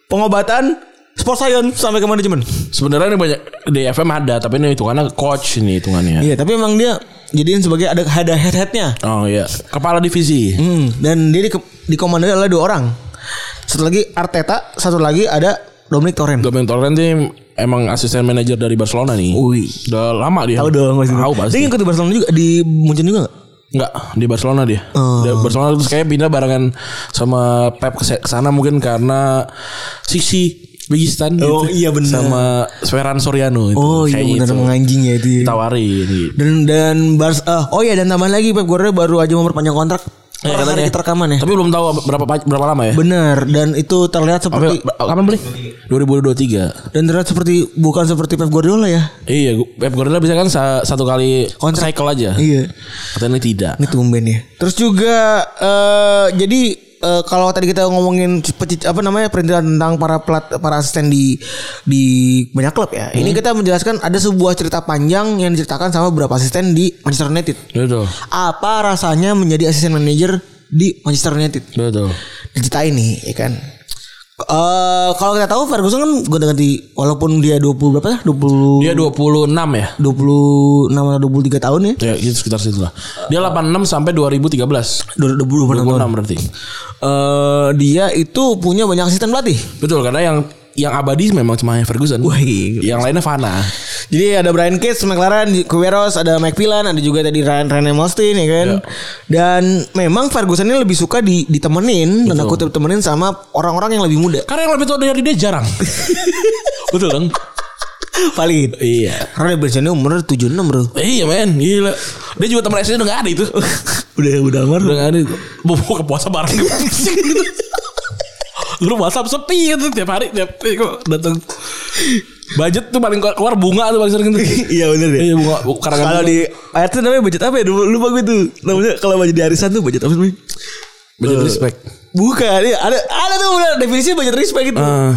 pengobatan, sport science sampai ke manajemen. Sebenarnya ini banyak di FM ada, tapi ini hitungannya coach ini hitungannya. Iya, tapi emang dia jadiin sebagai ada ada head headnya. Oh iya, kepala divisi. Hmm, dan dia di, dikomandoi oleh dua orang. Satu lagi Arteta, satu lagi ada Dominic Torrent. Dominic Torrent ini emang asisten manajer dari Barcelona nih. Wih. Udah lama dia. Tahu dong pasti. Tahu pasti. Dia ngikut di Barcelona juga di Munchen juga gak? Enggak, di Barcelona dia. Oh. Di Barcelona terus kayak pindah barengan sama Pep ke sana mungkin karena Sisi Begistan Oh, iya benar. Sama Ferran Soriano itu. Oh iya benar gitu. menganjing ya itu. ya. Tawarin gitu. Dan dan Bars ah, oh iya dan tambahan lagi Pep Guardiola baru aja memperpanjang kontrak. Ya, per hari kita rekaman ya. Tapi belum tahu berapa berapa lama ya. Benar dan itu terlihat Apa, seperti kapan beli? 2023. dan terlihat seperti bukan seperti Pep Guardiola ya. Iya, Pep Guardiola bisa kan sa- satu kali Kontrak. cycle aja. Iya. Katanya tidak. Ini tumben ya. Terus juga eh jadi eh, kalau tadi kita ngomongin apa namanya perintah tentang para pelat para asisten di di banyak klub ya. Ini kita menjelaskan ada sebuah cerita panjang yang diceritakan sama beberapa asisten di Manchester United. Betul. Apa rasanya menjadi asisten manajer di Manchester United? Betul. Diceritain nih, ya kan. Eh kalau kita tahu Ferguson kan ganti-ganti walaupun dia 20 berapa ya? 20 Dia 26 ya? 26 atau 23 tahun ya. Ya, gitu sekitar situ lah. Dia 86 sampai 2013. 20 26 tahun. 26 berarti. eh dia itu punya banyak asisten pelatih. Betul karena yang yang abadi memang cuma Ferguson. Wah. Yang lainnya Fana. Jadi ada Brian Cage, McLaren, Queros, ada Mike ada juga tadi Ryan Ryan Mostin ya kan. Dan memang Ferguson ini lebih suka di, ditemenin, dan aku ditemenin sama orang-orang yang lebih muda. Karena yang lebih tua dari dia jarang. (laughs) Betul kan? Paling. Iya. Karena dia pensiunnya umur 76 bro. Iya men, gila. Dia juga teman SD udah gak ada itu. (laughs) udah udah amar. udah gak ada itu. Ke puasa bareng gitu. (laughs) Lu WhatsApp sepi gitu tiap hari tiap eh, kok datang. Budget tuh paling keluar bunga tuh paling sering gitu. (laughs) Iya bener deh. Iya bunga karena Kalau di ayat itu namanya budget apa ya? Lupa, gue tuh. Namanya kalau budget di arisan tuh budget apa sih? budget respect. Bukan, iya, ada ada tuh bener definisi budget respect gitu. Ah.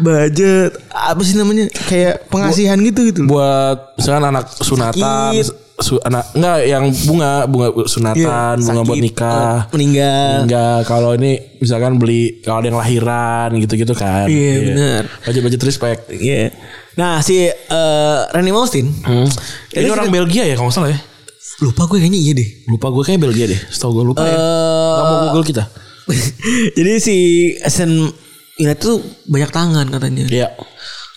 budget apa sih namanya? Kayak pengasihan gitu gitu. buat misalkan anak sunatan. Su, anak enggak yang bunga bunga sunatan Iya, bunga buat sakit, nikah eh, meninggal. enggak kalau ini misalkan beli kalau ada yang lahiran gitu-gitu kan Iya, benar. budget budget respect Iya. Nah si eh Randy Maustin Hmm. Ini orang kita- Belgia ya kalau nggak salah ya lupa gue kayaknya iya deh. lupa gue kayak Belgia deh setahu gue lupa ya Eh, Gak mau Google kita (laughs) Jadi si SN United tuh banyak tangan katanya. Iya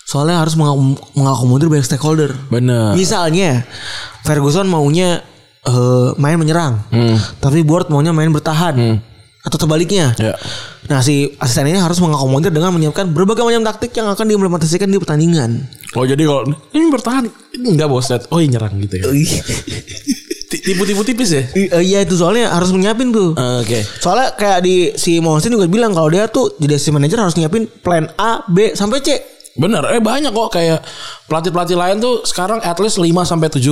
Soalnya harus mengakom- mengakomodir banyak stakeholder. bener Misalnya Ferguson maunya eh, main menyerang. Hmm. Tapi board maunya main bertahan. Atau terbalik Ya. Nah si asisten ini harus mengakomodir dengan menyiapkan berbagai macam taktik yang akan diimplementasikan di pertandingan. Oh jadi kalau ini bertahan ini enggak bos. Oh iya nyerang gitu ya. Ti- Tipu-tipu tipis ya. I- eh, Iya itu soalnya harus nyiapin tuh. Oke. Soalnya kayak di si Monsin juga bilang kalau dia tuh jadi si manajer harus nyiapin plan A, B sampai C. Bener, eh banyak kok kayak pelatih-pelatih lain tuh sekarang at least 5 sampai 7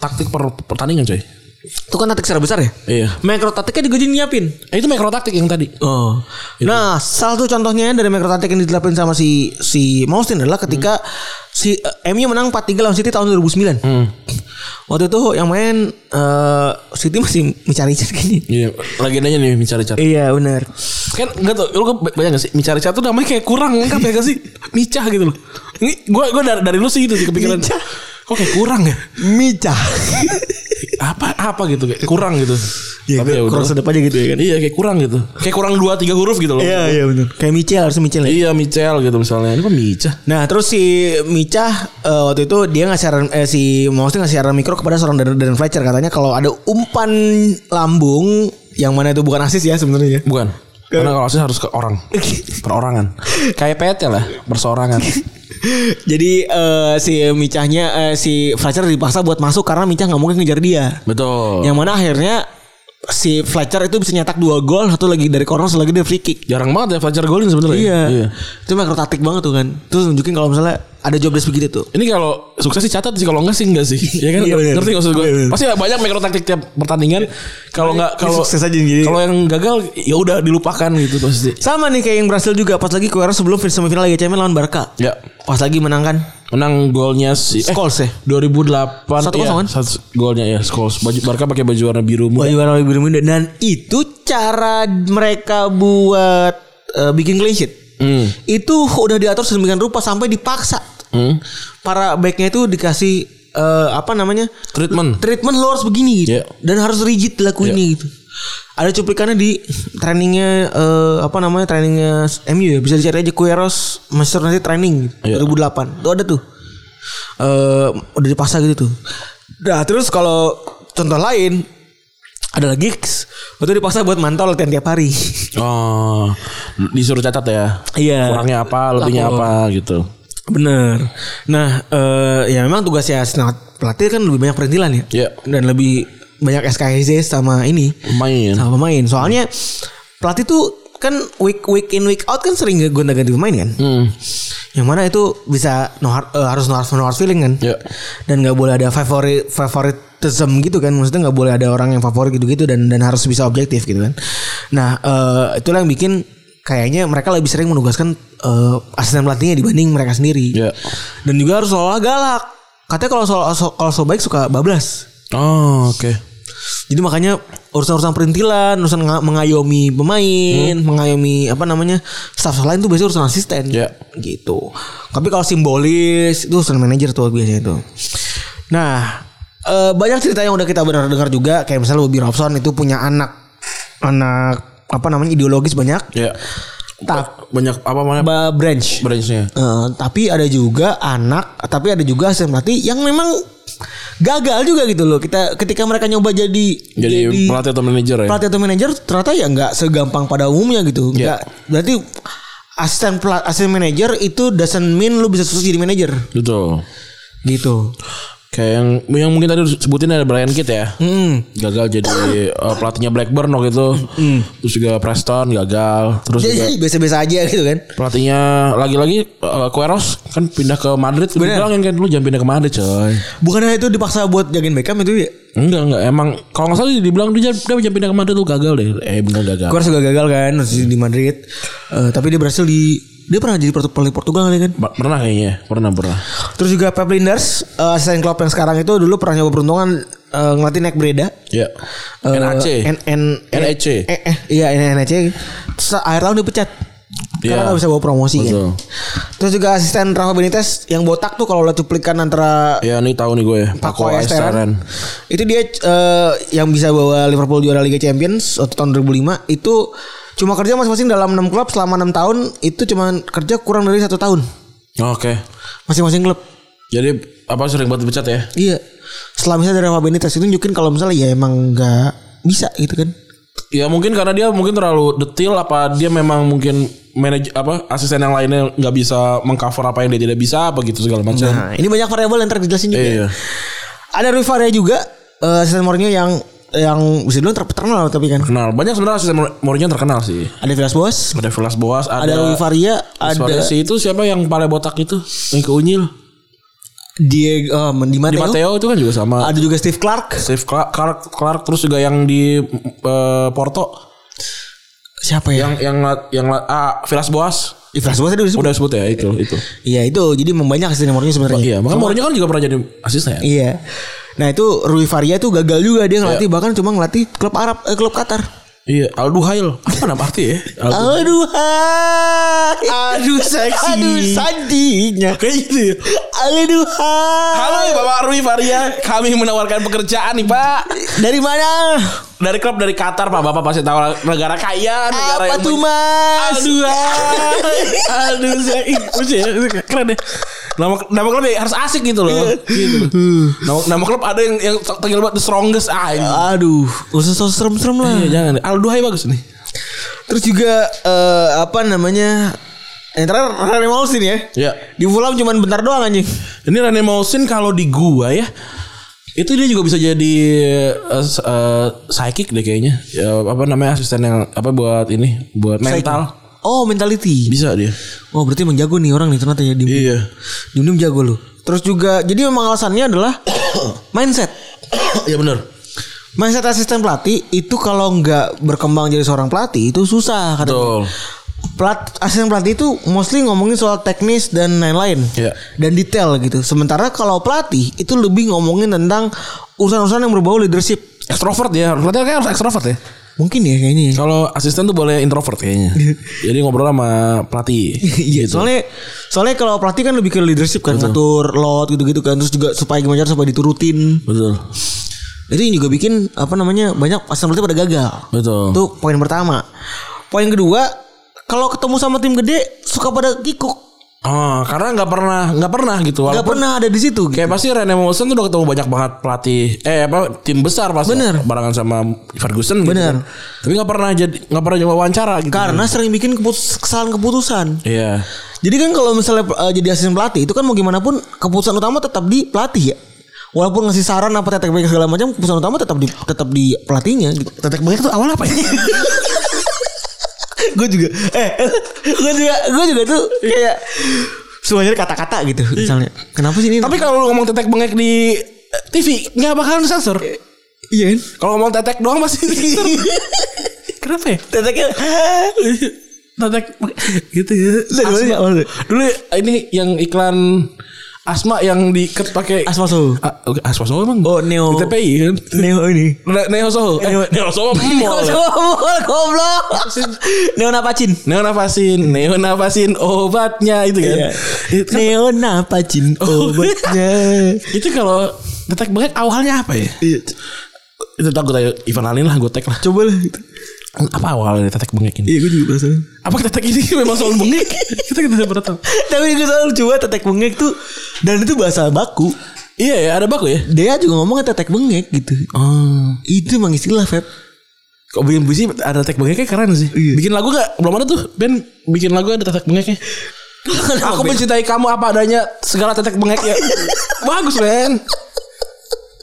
taktik per pertandingan coy. Itu kan taktik secara besar ya. Iya. Mikro taktiknya juga nyiapin. Eh, itu mikro taktik yang tadi. Oh. Nah, salah satu contohnya dari mikro taktik yang diterapin sama si si Monsin adalah ketika si eh, MU menang 4-3 lawan City tahun 2009. Waktu itu yang main eh City masih mencari gini. Iya, legendanya nih mencari-cari. Iya benar. Kan enggak tuh, lu kan banyak gak sih mencari-cari tuh namanya kayak kurang lengkap ya gak sih? Micah gitu loh. Ini gua gua dari, dari lu sih gitu sih kepikiran. Micah. Kok kayak kurang ya? Mica. (laughs) Apa apa gitu kayak kurang gitu. Iya, Tapi ya udah. kurang sedap aja gitu ya kan. Iya kayak kurang gitu. Kayak kurang 2 3 huruf gitu loh. Iya iya benar. Kayak Michel harusnya Michel ya. Iya Michel gitu misalnya. Ini kok Micah? Nah terus si Mica eh, waktu itu dia ngasih saran eh, si Mausti ngasih saran mikro kepada seorang Darren, Darren Fletcher katanya kalau ada umpan lambung yang mana itu bukan asis ya sebenarnya. Bukan. Karena kalau sih harus ke orang. (laughs) Perorangan. Kayak PT lah, perseorangan. (laughs) (laughs) Jadi eh, si Micahnya eh, si Fletcher dipaksa buat masuk karena Micah nggak mungkin ngejar dia. Betul. Yang mana akhirnya si Fletcher itu bisa nyetak dua gol satu lagi dari corner satu lagi dari free kick. Jarang banget ya Fletcher golin sebenarnya. Iya. Itu mikro taktik banget tuh kan. Terus nunjukin kalau misalnya ada job desk begitu tuh. Ini kalau sukses sih catat sih kalau enggak sih enggak sih. (laughs) Ya kan Iya, ngerti maksud gue? Iya. Pasti banyak mikro taktik tiap pertandingan. Kalau enggak kalau sukses aja jadi. Kalau yang gagal ya udah dilupakan gitu pasti. Sama nih kayak yang berhasil juga pas lagi Kuero sebelum semifinal Liga Champions lawan Barca. Ya. Pas lagi menang kan. Menang golnya si eh, Scholes ya? 2008 Satu iya, kosong kan? satu golnya ya Scholes. Baju Barca pakai baju warna biru muda. Baju warna biru muda dan itu cara mereka buat eh, bikin clean sheet. Hmm. Itu udah diatur sedemikian rupa sampai dipaksa. Hmm. Para backnya itu dikasih eh, apa namanya? Treatment. Treatment lo harus begini gitu. Iya. Dan harus rigid dilakuinnya gitu. Ada cuplikannya di trainingnya eh, apa namanya trainingnya MU ya bisa dicari aja Queros Master nanti training gitu, Iya. 2008 tuh ada tuh eh udah dipaksa gitu tuh. Nah terus kalau contoh lain ada lagi waktu dipaksa buat mantau latihan tiap hari. Oh, disuruh catat ya. Iya. Kurangnya apa, lebihnya apa gitu. Bener. Nah, eh ya memang tugasnya asisten pelatih kan lebih banyak perintilan ya. Iya. Dan lebih banyak SKHZ sama ini Main. sama pemain. Soalnya pelatih tuh kan week week in week out kan sering gonta-ganti pemain kan. Hmm. Yang mana itu bisa no hard- eh, harus no hard, no hard feeling kan. Iya. Dan nggak boleh ada favorit favoritism gitu kan. Maksudnya nggak boleh ada orang yang favorit gitu-gitu dan dan harus bisa objektif gitu kan. Nah, eh itulah yang bikin kayaknya mereka lebih sering menugaskan eh, asisten pelatihnya dibanding mereka sendiri. Iya. Dan juga harus selalu galak. Katanya kalau soal so, kalau so baik suka bablas. Oh, oke. Jadi makanya urusan-urusan perintilan, urusan nga- mengayomi pemain, mengayomi apa namanya staff lain tuh biasanya urusan asisten. Ya. Gitu. Tapi kalau simbolis itu urusan manajer tuh biasanya itu. Nah, eh, banyak cerita yang udah kita benar dengar juga kayak misalnya Bobby Robson itu punya anak anak apa namanya ideologis banyak. Ya. Tak Banyak apa namanya? branch. Branchnya. Eh, tapi ada juga anak, tapi ada juga asisten pelatih yang memang gagal juga gitu loh. Kita ketika mereka nyoba jadi Jadi, pelatih atau manajer ya. pelatih atau manajer ternyata ya nggak segampang pada umumnya gitu. Iya. Nggak berarti asisten pelat asisten manajer itu doesn't mean lu bisa sukses jadi manajer Betul. gitu. Kayak yang yang mungkin tadi sebutin ada Brian Kidd ya. Hmm. Gagal jadi eh, pelatihnya Blackburn waktu itu. Terus juga Preston gagal. Terus juga Jadi biasa-biasa aja gitu kan. pelatihnya lagi-lagi eh, Queiroz kan pindah ke Madrid. Bener. bilangin kan lu jangan pindah ke Madrid coy. Bukannya itu dipaksa buat jagain Beckham itu ya? Enggak enggak emang kalau nggak salah dibilang dia dia jangan pindah ke Madrid tuh gagal deh. Eh bener gagal. Gue juga gagal kan masih di Madrid. Eh, tapi dia berhasil di dia pernah jadi pelatih Portugal kali kan. Pernah kayaknya, pernah pernah. Terus juga Pep Linders, eh, asisten Klopp yang sekarang itu dulu pernah nyoba peruntungan eh, ngelatih naik Breda. Ya. Eh, NAC. N N NEC. Eh, eh, iya NAC. Terus akhir tahun dipecat. Iya. Karena gak bisa bawa promosi Betul. kan. Terus juga asisten Rafa Benitez yang botak tuh kalau lihat cuplikan antara Ya nih tahu nih gue. Paco Paco Esteran. Itu dia eh, yang bisa bawa Liverpool juara Liga Champions waktu tahun 2005 itu cuma kerja masing-masing dalam 6 klub selama 6 tahun itu cuma kerja kurang dari satu tahun Oke. masing-masing klub. Jadi apa sering buat dipecat ya? Iya. Setelah misalnya dari Rafa Benitez itu nunjukin kalau misalnya ya emang nggak bisa gitu kan. Ya mungkin karena dia mungkin terlalu detail apa dia memang mungkin manaj apa asisten yang lainnya nggak bisa mengcover apa yang dia tidak bisa apa gitu segala macam. Nah, ini banyak variabel yang terjelasin juga. Iya. Ada Rui Faria juga eh, asisten Mourinho yang yang bisa dibilang terkenal tapi kan. Kenal banyak sebenarnya asisten Mourinho terkenal sih. Ada Villas Boas, Ada Villas Boas, ada, ada Rui Faria, ada si itu siapa yang paling botak itu yang ke Unyil Diego oh, Di di Matteo. Matteo itu kan juga sama. Ada juga Steve Clark. Steve Clark, Clark, Clark, terus juga yang di eh, Porto Siapa ya? yang yang yang ah Villas Boas Ih, Villas Boas tadi udah disebut. udah sebut ya itu itu. Iya itu jadi membanyak asisten Mourinho sebenarnya. Iya, makanya Mourinho kan juga pernah jadi asisten. Iya. Nah itu Rui Faria tuh gagal juga dia ngelatih bahkan cuma ngelatih klub Arab eh, klub Qatar. Iya, Alduhail. Apa nama arti ya? Aldu- Aduh hai. Aduh seksi. Aduh sandinya. Kayak gitu ya. Hai. Halo Bapak Rui Faria, kami menawarkan pekerjaan nih Pak. Dari mana? Dari klub dari Qatar Pak, Bapak pasti tahu negara kaya, negara Apa yang tuh mas? Aduh, hai. aduh saya ya, keren deh. Nama nama klub ya harus asik gitu loh. gitu. Nama, nama klub ada yang yang tinggal buat the strongest ah. ini. Aduh, usah so serem-serem lah. Iya, jangan. Alduhai bagus nih. Terus juga eh, apa namanya? Yang terakhir Rene Malsin ya. Ya. Di Fulham cuman bentar doang anjing. Ini Rene Mousin kalau di gua ya itu dia juga bisa jadi uh, uh, psychic deh kayaknya. Ya, apa namanya asisten yang apa buat ini buat mental. Oh, mentality. Bisa dia. Oh, berarti emang jago nih orang nih ternyata ya di Iya. Diem jago lu. Terus juga jadi memang alasannya adalah (coughs) mindset. Iya benar. Mindset asisten pelatih itu kalau nggak berkembang jadi seorang pelatih itu susah katanya. Betul. Pelat, asisten pelatih itu mostly ngomongin soal teknis dan lain-lain Iya. dan detail gitu. Sementara kalau pelatih itu lebih ngomongin tentang urusan-urusan yang berbau leadership. Ekstrovert ya. Pelatih kayak harus ekstrovert ya. Mungkin ya kayaknya. ya. Kalau asisten tuh boleh introvert kayaknya. (laughs) Jadi ngobrol sama pelatih. Iya, soalnya soalnya kalau pelatih kan lebih ke leadership kan, ngatur lot gitu-gitu kan, terus juga supaya gimana supaya diturutin. Betul. Itu yang juga bikin apa namanya banyak asisten pelatih pada gagal. Betul. Itu poin pertama. Poin kedua, kalau ketemu sama tim gede suka pada kikuk. Oh, karena nggak pernah nggak pernah gitu. Gak Walaupun pernah ada di situ. Gitu. Kayak pasti Rene Mousin tuh udah ketemu banyak banget pelatih eh apa tim besar pasti Bener. barengan sama Ferguson gitu Bener. kan. Tapi nggak pernah jadi nggak pernah coba wawancara gitu. Karena sering bikin keputus, kesalahan keputusan. Iya. Jadi kan kalau misalnya eh, jadi asisten pelatih itu kan mau gimana pun keputusan utama tetap di pelatih ya. Walaupun ngasih saran apa tetek bengek segala macam, keputusan utama tetap di tetap di pelatihnya gitu. Tetek bengek tuh awal apa ya? (laughs) gue juga eh gue juga gue juga tuh kayak semuanya kata-kata gitu misalnya. Kenapa sih ini? Tapi kalau lu ngomong tetek bengek di eh, TV nggak bakalan sensor. iya kan? Kalau ngomong tetek doang masih (laughs) sensor. Kenapa ya? Teteknya Tetek gitu ya. Dari mana ya? Dulu ini yang iklan Asma yang diikat pakai Asmaso. Ah, oke, Asma Soho emang Oh, Neo. Di TPI kan Neo ini. Ne- Neo Soho eh, Neo- Neo Soho (laughs) Neo mall Sohol goblok. Neo napacin. Neo nafasin Neo nafasin obatnya itu kan Iya. itu, kan- Neo napacin obatnya. (laughs) itu kalau detek bengek awalnya apa ya Iya. itu takut aja Ivan Alin lah gue tag lah Coba lah gitu. Apa awalnya tetek bengek ini Iya gue juga penasaran. apa tetek ini (laughs) memang soal bengek kita kita tidak pernah tahu Tapi gue selalu coba tetek bengek tuh dan itu bahasa baku. iya ya ada baku ya Dia juga ngomongnya tetek bengek gitu. oh Itu emang istilah Feb. Kok bikin puisi ada tetek bengeknya keren sih. Iya. Bikin lagu gak? Belum ada tuh. Ben bikin lagu ada tetek bengeknya. (laughs) Aku mencintai kamu apa adanya segala tetek bengeknya. (laughs) Bagus Ben.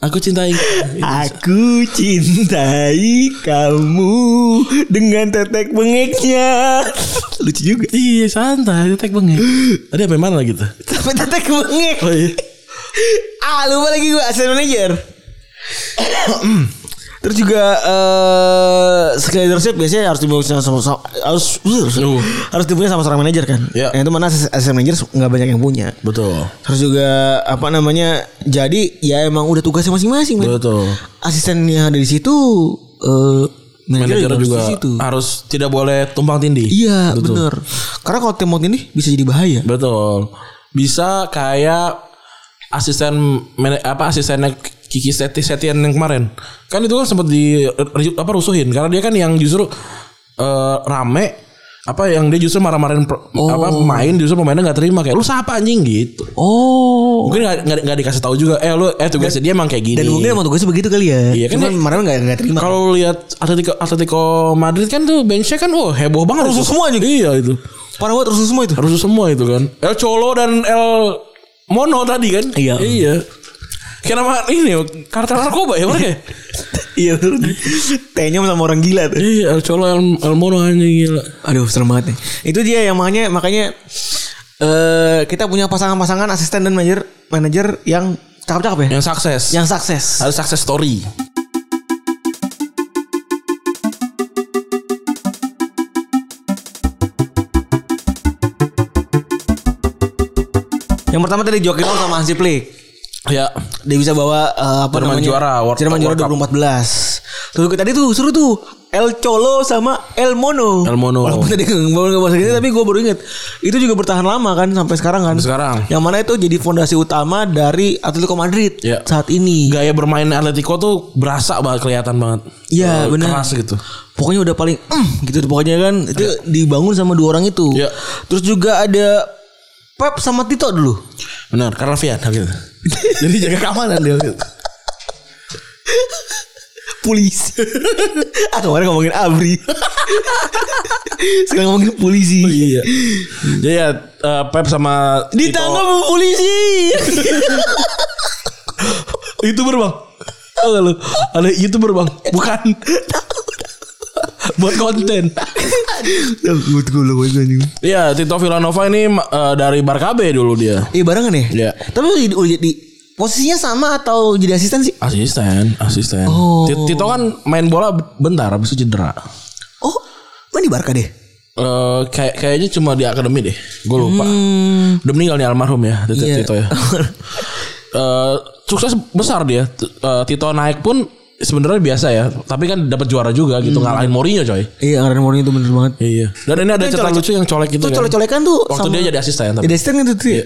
Aku cintai. Aku cintai kamu dengan tetek bengeknya. Lucu juga. Iya santai tetek bengek. Tadi apa mana gitu? Sampai tetek bengek. Oh iya. Ah lupa lagi gue asisten manager. Terus juga eh skill leadership biasanya harus dimiliki sama, sama, sama- harus Uh. harus dipunya sama seorang manajer kan. Ya. Yang itu mana asisten manajer nggak banyak yang punya. Betul. Terus juga apa namanya? Jadi ya emang udah tugasnya masing-masing. Betul. Asisten yang ada di situ eh manajer Manajer juga harus tidak boleh tumpang tindih. Iya Betul. bener Karena kalau tim ini bisa jadi bahaya. Betul. Bisa kayak asisten apa asistennya Kiki Seti Setian yang kemarin. Kan itu kan sempat di apa rusuhin karena dia kan yang justru eh, rame apa yang dia justru marah-marahin per- apa pemain justru pemainnya nggak terima kayak lu siapa anjing gitu. Oh Oh. Mungkin nggak nggak dikasih tahu juga. Eh lu eh tugasnya dia emang kayak gini. Dan mungkin emang tugasnya begitu kali ya. Iya, kan kemarin nggak nggak terima. Kalau lihat Atletico Atletico Madrid kan tuh benchnya kan oh heboh banget. Rusuh semua anjing. Iya itu. parah banget rusuh semua itu. Rusuh semua itu kan. El Cholo dan El Mono tadi kan. Iya. Iya. Kayak nama ini kartel narkoba ya mereka. ya? Iya bener. T-nya sama orang gila tuh. Iya El Cholo El, El Mono anjing gila. Aduh serem banget nih. Itu dia yang makanya makanya eh kita punya pasangan-pasangan asisten dan manajer manajer yang cakep-cakep ya. Yang sukses. Yang sukses. Harus success story. Yang pertama tadi Joaquin Low sama Hansi Flick. Ya. Dia bisa bawa eh, apa Jerman namanya? juara, World- Jerman juara World Cup. 2014. Tuh tadi tuh suruh tuh El Cholo sama El Mono. El Mono. Walaupun tadi nggak bahasa gini tapi gue baru inget itu juga bertahan lama kan sampai sekarang kan. Sampai sekarang. Yang mana itu jadi fondasi utama dari Atletico Madrid Ya. saat ini. Gaya bermain Atletico tuh berasa banget kelihatan banget. Iya, Eh, benar. Keras gitu. Pokoknya udah paling "Mm," gitu pokoknya kan itu dibangun sama dua orang itu. Iya. Terus juga ada Pep sama Tito dulu. Benar, karena Fiat gitu. Jadi jaga keamanan dia. gitu. Polisi. (laughs) ah kemarin ngomongin Abri. (laughs) Sekarang ngomongin polisi. iya. Jadi ya eh, Pep sama Ditangkap polisi. (laughs) YouTuber bang. Gak lu? Ada YouTuber bang. Bukan. Buat konten. Gue Iya, Tito Villanova ini eh, dari Barcabe dulu dia. Iya barengan ya? Iya. Tapi udah jadi- posisinya sama atau jadi asisten sih? Asisten, asisten. Oh. Ti- Tito kan main bola bentar habis itu cedera. Oh, main di Barca deh. Eh kayak kayaknya cuma di akademi deh. Gue lupa. Udah meninggal nih almarhum ya Tito, Hmm. Iya. Tito ya. (laughs) Eh sukses besar dia. Eh, Tito naik pun sebenarnya biasa ya, tapi kan dapat juara juga gitu Hmm. ngalahin Mourinho coy. Iya, Aaron Mourinho itu bener banget. Iya. Dan ini ada cerita lucu yang colek itu Itu kan. colek-colekan tuh Waktu dia jadi asisten tapi. Jadi asisten itu tuh. ya?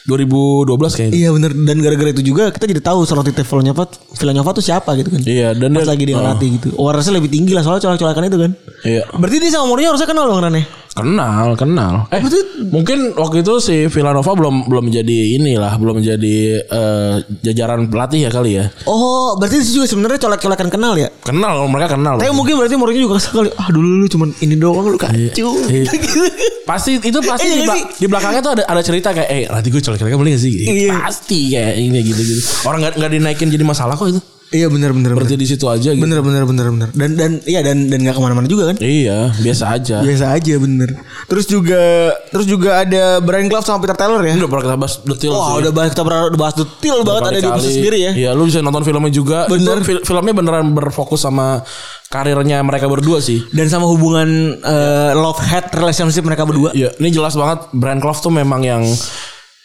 2012 kayaknya. Iya bener dan gara-gara itu juga kita jadi tahu Sorotite Villanova Villanova tuh siapa gitu kan. Iya, dan Pas dia- lagi dia Oh. ngelatih gitu. Awarenessnya lebih tinggi lah soalnya colek-colekan itu kan. Iya. Berarti dia sama Mourinho harusnya kenal dong Rane. Kenal, kenal. Eh, mungkin waktu itu si Villanova belum belum jadi inilah, belum jadi eh, jajaran pelatih ya kali ya. Oh, berarti itu juga sebenarnya colek-colekan kenal ya. Kenal, mereka kenal. Tapi mungkin berarti Mourinho juga kesel kali. Ah dulu lu cuman ini doang lu kacau. Iya. (laughs) pasti itu pasti Iya di, bela- sih? di belakangnya tuh ada ada cerita kayak eh nanti gue colek-colek boleh gak sih? Iya. Pasti kayak ini gitu gitu. Orang nggak nggak dinaikin jadi masalah kok itu. Iya benar benar. Berarti di situ aja gitu. Bener bener bener bener. Dan dan iya dan dan nggak ke mana-mana juga kan. Iya, biasa aja. Biasa aja bener. Terus juga terus juga ada Brian Clough sama Peter Taylor ya. Udah pernah kita bahas detail Wah sih. udah bahas kita pernah udah bahas detail banget ada di Berkali-kali. episode sendiri ya. Iya, lu bisa nonton filmnya juga. Bener. Itu fil- filmnya beneran berfokus sama karirnya mereka berdua sih. Dan sama hubungan eh, love hate relationship mereka berdua. Iya, ini jelas banget Brian Clough tuh memang yang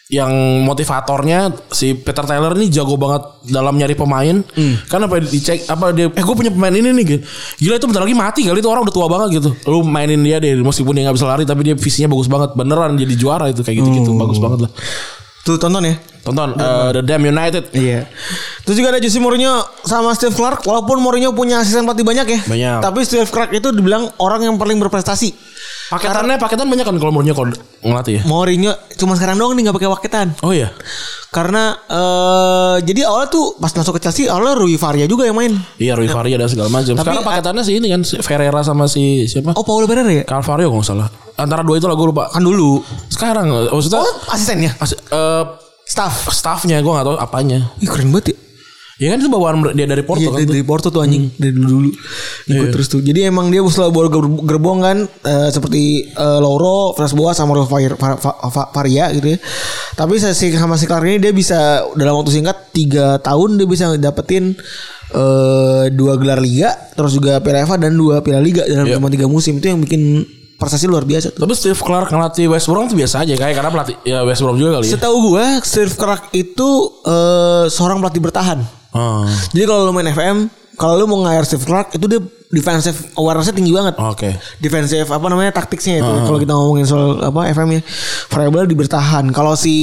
yang motivatornya si Peter Taylor ini jago banget dalam nyari pemain. Kan apa dicek apa dia eh gue punya pemain ini nih gitu. Gila itu bentar lagi mati kali itu orang udah tua banget gitu. Lu mainin dia deh meskipun dia nggak bisa lari tapi dia visinya bagus banget. Beneran jadi juara itu kayak gitu-gitu. Bagus banget lah. Tuh tonton ya. Tonton eh, The Damn United. Iya. Terus juga ada Jose Mourinho sama Steve Clark. Walaupun Mourinho punya asisten pelatih banyak ya. Banyak. Tapi Steve Clark itu dibilang orang yang paling berprestasi. Paketannya paketan banyak kan kalau Mourinho kalau ngelatih ya. Mourinho cuma sekarang doang nih nggak pakai paketan. Oh iya. Karena eh jadi awalnya tuh pas masuk ke Chelsea awalnya Rui Faria juga yang main. Iya Rui Faria dan segala macam. Sekarang paketannya sih ini kan si Ferreira sama si siapa? Oh Paulo Pereira ya? Calvario kalau nggak salah. Antara dua itu lah gue lupa. Kan dulu. Sekarang maksudnya Oh asistennya. as- eh, Staff. staffnya gue gak tahu apanya. Ih keren banget ya. Ya kan itu bawaan dia dari Porto Iya, kan. dari, dari Porto tuh anjing dari dulu dulu ikut terus tuh. Jadi emang dia selalu bawa ger- gerbong kan eh, seperti eh, Loro, Fres Boas sama Faria gitu ya. Tapi saya sih sama si Clark ini dia bisa dalam waktu singkat tiga tahun dia bisa dapetin eh, dua gelar liga, terus juga Piala FA dan dua Piala Liga dalam Iya. cuma tiga musim itu yang bikin prestasi luar biasa tuh. Tapi Steve Clark ngelatih West Brom tuh biasa aja kayak karena pelatih ya West Brom juga kali ya. Setahu gua Steve Clark itu eh, seorang pelatih bertahan. Oh, Jadi kalau lu main FM, kalau lu mau ngajar Steve Clark itu dia defensive awareness tinggi banget. Oke. Defensive apa namanya taktiknya itu kalau kita ngomongin soal apa FM ya variabel di bertahan. Kalau si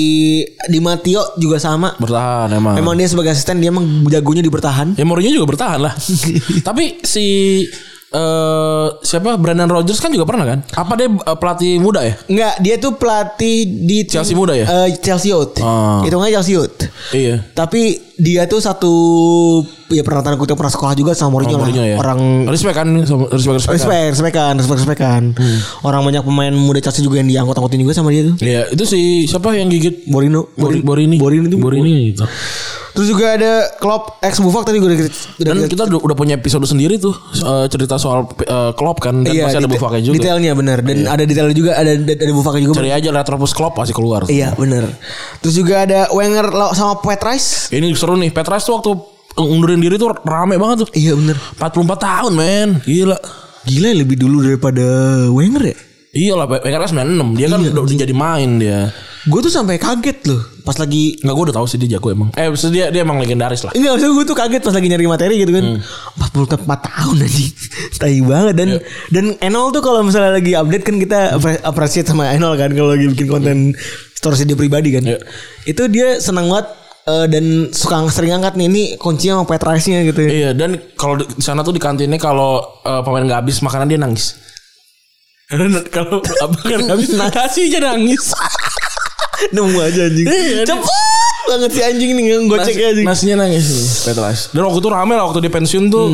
Di Matteo juga sama. Bertahan emang. Emang dia sebagai asisten dia emang jagonya di bertahan. Ya Mourinho juga bertahan lah. (laughs) Tapi si eh siapa Brandon Rodgers kan juga pernah kan? Apa dia eh, pelatih muda ya? Enggak, dia tuh pelatih di tim- Chelsea muda ya? Eh, Chelsea Youth. Ah. Itu nggak Chelsea Youth. Iya. Tapi dia tuh satu ya pernah tanda kutip pernah sekolah juga sama Mourinho, lah. Mourinho ya. Orang respect kan sama- respect respect. kan? respect, respect kan, respect, respect kan. Hmm. Orang banyak pemain muda Chelsea juga yang diangkut-angkutin juga sama dia tuh. Iya, itu si siapa yang gigit Borino, Bori, Borini. Borini itu Borini gitu. Terus juga ada Klopp ex Buffon tadi gue udah, udah Dan kita udah udah punya episode sendiri tuh eh, cerita soal eh, Klopp kan dan pasti ada detail- Buffaknya juga. Iya. Detailnya benar dan ada detailnya juga ada ada, ada Buffon juga. Cari aja Retropus Klopp pasti keluar. Iya benar. Terus juga ada Wenger sama Pat Rice. Ini seru nih. Petras tuh waktu ngundurin diri tuh rame banget tuh. Iya benar. 44 tahun men. Gila. Gila lebih dulu daripada Wenger ya. Iya lah, kan 96. Dia kan Iya. udah, jadi main dia. Gue tuh sampai kaget loh pas lagi Enggak gue udah tahu sih dia jago emang. Eh maksudnya dia dia emang legendaris lah. Enggak, maksudnya gue tuh kaget pas lagi nyari materi gitu kan. Hmm. 44 tahun aja. (laughs) Tai banget dan Iya. dan Enol tuh kalau misalnya lagi update kan kita appre- appreciate sama Enol kan kalau lagi bikin konten stories dia pribadi kan. Iya. Itu dia senang banget eh, dan suka sering angkat nih ini kuncinya sama Petrasnya gitu. Iya dan kalau di sana tuh di kantinnya kalau eh, pemain nggak habis makanan dia nangis. Karena kalau abang kan habis nasi aja nangis. (laughs) Nemu aja anjing. Iya, Cepet banget si anjing nih ngegocek Nasi- anjing. Nasinya nangis nih Petras. Dan waktu itu rame lah waktu dia pensiun tuh.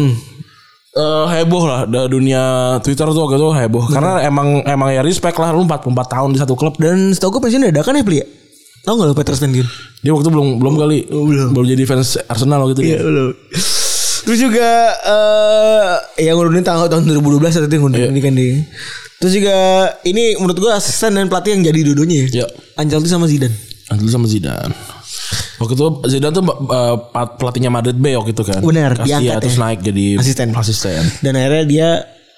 eh, heboh lah dunia Twitter tuh waktu itu heboh karena emang emang ya respect lah lu 44 tahun di satu klub Dan setahu gue pensiun dadakan ya ya? Tau gak lo Petrus pensiun? dia waktu itu belum belum kali belum jadi fans Arsenal waktu itu dia. Iya belum. Terus juga eh yang ngurunin tanggal tahun 2012 saat itu ngurunin ini kan dia. Terus juga ini menurut gua asisten dan pelatih yang jadi dudunya ya. Iya. Ancelotti sama Zidane. Dulu sama Zidane. Waktu itu Zidane tuh uh, pelatihnya Madrid B waktu itu kan. Benar, diangkat ya, terus naik jadi Asisten. asisten. Dan akhirnya dia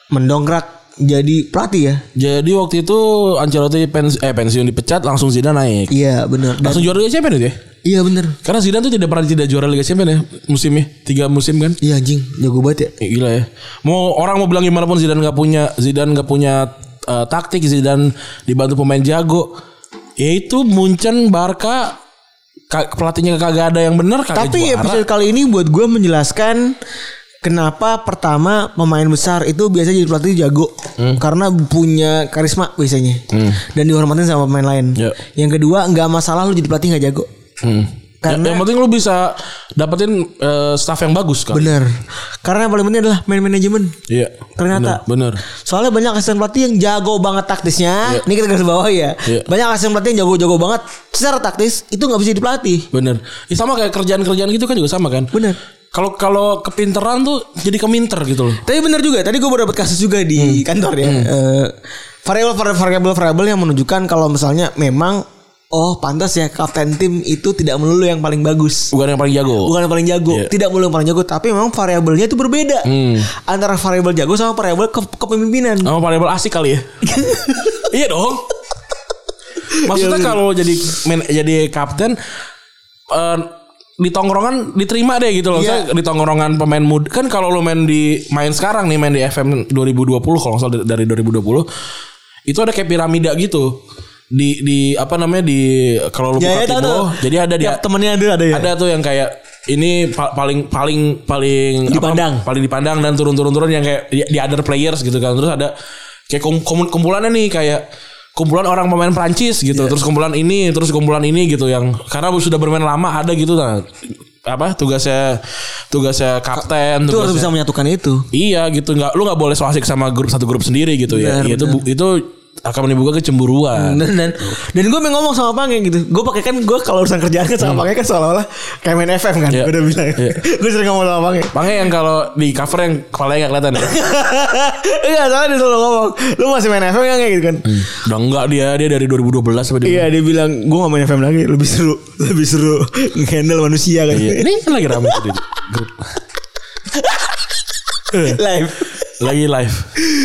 mendongkrak jadi pelatih ya. Jadi waktu itu Ancelotti pens eh pensiun dipecat langsung Zidane naik. Iya benar. Langsung juara Liga Champions ya? Iya benar. Karena Zidane tuh tidak pernah tidak juara Liga Champions ya musimnya. Tiga musim kan. Iya anjing, jago banget ya. Ya, gila ya. Mau orang mau bilang gimana pun Zidane nggak punya Zidane nggak punya uh, taktik Zidane dibantu pemain jago. Ya itu Munchen Barca pelatihnya kagak ada yang benar kagak Tapi juara. episode kali ini buat gua menjelaskan kenapa pertama pemain besar itu biasa jadi pelatih jago Hmm. karena punya karisma biasanya dan dihormatin sama pemain lain. Ya. Yang kedua nggak masalah lu jadi pelatih nggak jago. Hmm. Karena- Ya, yang penting lu bisa dapetin eh, staff yang bagus kan. Bener. Karena yang paling penting adalah main manajemen. Iya. Ternyata. bener. bener. Soalnya banyak asisten pelatih yang jago banget taktisnya. Iya. Ini kita garis bawah ya. Iya. Banyak asisten pelatih yang jago-jago banget secara taktis itu nggak bisa dipelatih. Bener. Ya, sama kayak kerjaan-kerjaan gitu kan juga sama kan. Bener. Kalau kalau kepinteran tuh jadi keminter gitu loh. Tapi bener juga. Tadi gue baru dapat kasus juga di kantor ya. Eh, variabel variabel variabel yang menunjukkan kalau misalnya memang oh pantas ya kapten tim itu tidak melulu yang paling bagus. Bukan yang paling jago. Bukan yang paling jago, Iya. tidak melulu yang paling jago, tapi memang variabelnya itu berbeda Hmm. antara variabel jago sama variabel ke- kepemimpinan. Sama variabel asik kali ya. (laughs) iya dong. Maksudnya Iya, bener. kalau jadi men, jadi kapten eh, di tongkrongan diterima deh gitu loh. Iya. Saya di tongkrongan pemain muda kan kalau lo main di main sekarang nih main di FM 2020 kalau nggak salah dari 2020 itu ada kayak piramida gitu. Di di apa namanya di kalau lo buka Ya, ya, Tibo, tahu. jadi ada dia Tiap temennya ada ada ya. ada tuh yang kayak ini pa- paling paling paling apa, Dipandang. paling dipandang dan turun-turun-turun yang kayak di, di other players gitu kan terus ada kayak kum- kumpulannya nih kayak kumpulan orang pemain Prancis gitu Iya. terus kumpulan ini terus kumpulan ini gitu yang karena sudah bermain lama ada gitu nah apa tugasnya tugasnya kapten itu harus bisa menyatukan itu. iya gitu nggak lu nggak boleh so asik sama grup satu grup sendiri gitu ya Benar, itu bu- itu akan menimbulkan kecemburuan Dan dan, dan gue ngomong sama Pange gitu. Gue pakai kan gue kalau urusan kerjaan kan sama Pange kan seolah-olah kayak main FM kan. Iya. Gue udah bilang. Iya. (laughs) gue sering ngomong sama Pange. Makanya yang kalau di cover yang kepalanya nggak kelihatan ya (laughs) Iya soalnya dia selalu ngomong Lu masih main FM kan kayak gitu kan udah enggak dia dia dari 2012 sampai Iya dia bilang Gue gak main FM lagi Lebih seru (laughs) Lebih seru Nge-handle manusia kan Iya. Ini kan lagi di grup. Live Lagi live.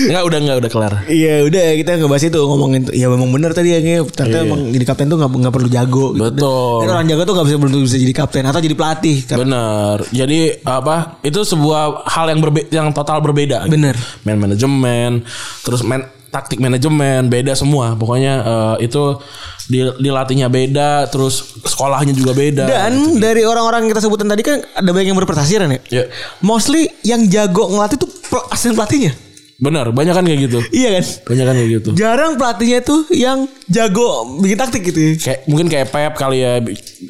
Enggak udah enggak udah kelar. Iya udah kita ngebahas itu ngomongin. Ya memang bener tadi ya. Ternyata Iya. emang jadi kapten tuh gak, nggak perlu jago gitu. Betul. Dan orang jago tuh gak bisa belum bisa jadi kapten Atau jadi pelatih kan. Bener. Jadi apa? Itu sebuah hal yang berbe yang total berbeda. Bener. Man manajemen, terus man taktik manajemen beda semua. Pokoknya eh, itu di, dilatihnya beda, terus sekolahnya juga beda. Dan dari orang-orang yang kita sebutin tadi kan Ada banyak yang berprestasi kan ya Iya. Mostly yang jago ngelatih tuh asisten pelatihnya Benar, banyak kan kayak gitu. Iya kan? Banyak kan kayak gitu. Jarang pelatihnya tuh yang jago bikin taktik gitu. ya. Kayak mungkin kayak Pep kali ya.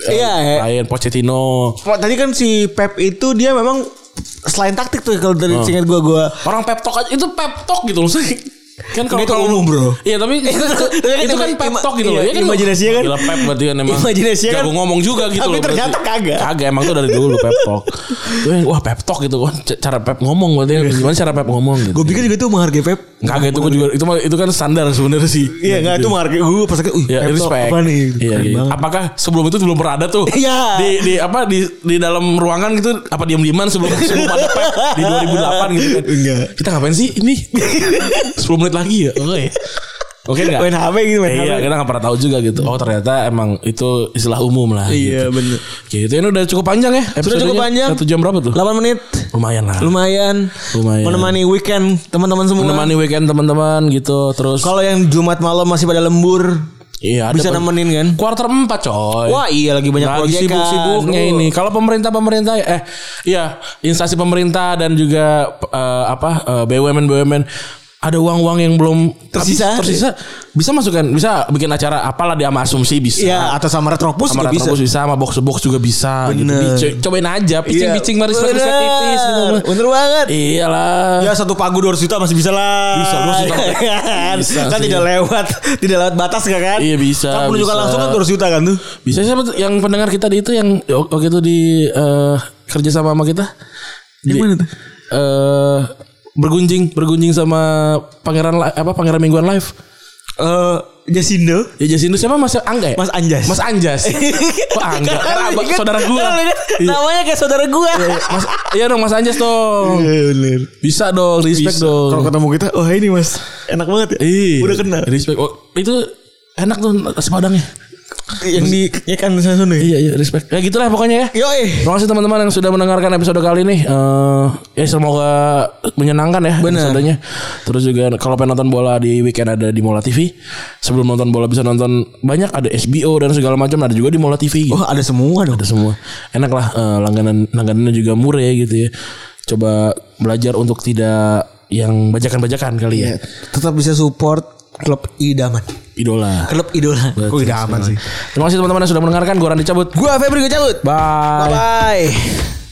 Iya, ya. Lain Pochettino. Wah, Tadi kan si Pep itu dia memang selain taktik tuh kalau dari Oh. singkat gua gua Orang pep talk aja itu pep talk gitu loh. Kan kalau Itu kalau umum, bro. Iya tapi (laughs) itu, itu kan pep talk gitu iya, loh. Ya kan imajinasinya kan- Gila pep berarti kan emang Imajinasinya kan- jago ngomong juga gitu Tapi loh. berarti. ternyata kagak. Kagak emang tuh dari dulu pep talk. (laughs) Wah pep talk gitu. C- cara pep ngomong berarti gimana cara pep ngomong gitu. Gue pikir juga tuh menghargai Pep. Kagak itu juga itu mah itu kan standar sebenarnya sih. Iya enggak itu menghargai gue pas uh Ya, Pep tuh respect. apa nih? Iya, iya. Apakah sebelum itu belum pernah ada tuh? Iya. Di di apa di di dalam ruangan gitu apa diam-diaman sebelum sebelum ada Pep di 2008 gitu kan. Enggak. Kita ngapain sih ini? (laughs) 10 menit lagi ya. Oke. (laughs) Oke enggak? Main HP gitu main Iya, HP. kita nggak pernah tahu juga gitu. Oh ternyata emang itu istilah umum lah. Iya gitu. bener. Gitu ini udah cukup panjang ya. Sudah cukup panjang. Satu jam berapa tuh? 8 menit. Lumayan lah. Lumayan. Lumayan. Menemani weekend teman-teman semua. Menemani weekend teman-teman gitu. Terus Kalau yang Jumat malam masih pada lembur iya ada bisa pen- nemenin kan? Kuarter 4 coy. Wah iya lagi banyak lagi proyekan. sibuk-sibuknya Oh. ini. Kalau pemerintah-pemerintah eh iya instansi pemerintah dan juga eh, apa eh, BUMN BUMN ada uang-uang yang belum Tersisa. habis, tersisa bisa masukkan bisa bikin acara apalah dia sama asumsi bisa Iya atau sama Retropus sama juga bisa. Retropus bisa sama box box juga bisa gitu. Bener. Dico- cobain aja pitching-pitching maris maris Bener. tipis gitu Bener banget. iyalah Ya satu pagu 200 juta masih bisa lah. Bisa, 200 juta. (laughs) kan Bisa kan tidak lewat, tidak lewat batas gak kan? Iya, bisa, Kan penunjukan bisa. langsung kan 200 juta kan tuh. bisa siapa yang pendengar kita di itu yang waktu itu di eh, kerja sama sama kita Yang mana tuh? eh bergunjing bergunjing sama pangeran apa pangeran mingguan live Eh Jasindo. ya Jasindo siapa? Mas Angga ya? Mas Anjas. Mas Anjas. (laughs) Kok Angga? Karena abang Kan- saudara gua. kan ingat Namanya kayak saudara gua. mas iya dong Mas Anjas dong. Iya bener. bisa dong respect dong. Kalau ketemu kita, oh ini mas, enak banget ya. Ih, Udah kenal. respect. Oh, itu enak tuh nasi padangnya Yang di ikan sana sana. iya iya respect ya gitulah pokoknya ya Yo eh. Terima kasih teman-teman yang sudah mendengarkan episode kali ini. Eh ya semoga menyenangkan ya Bener. episodenya. Terus juga kalau pengen nonton bola di weekend ada di Mola TV. Sebelum nonton bola bisa nonton banyak ada SBO dan segala macam ada juga di Mola TV. gitu. Oh ada semua dong. Ada semua. Enak lah eh, langganan langganannya juga murah ya gitu ya. Coba belajar untuk tidak yang bajakan-bajakan kali ya. Tetap bisa support klub idaman. Idola. Klub idola. Kok idaman sih? Terima kasih teman-teman yang sudah mendengarkan. Gua Randy cabut. Gua Febri gue cabut. Bye. Bye bye.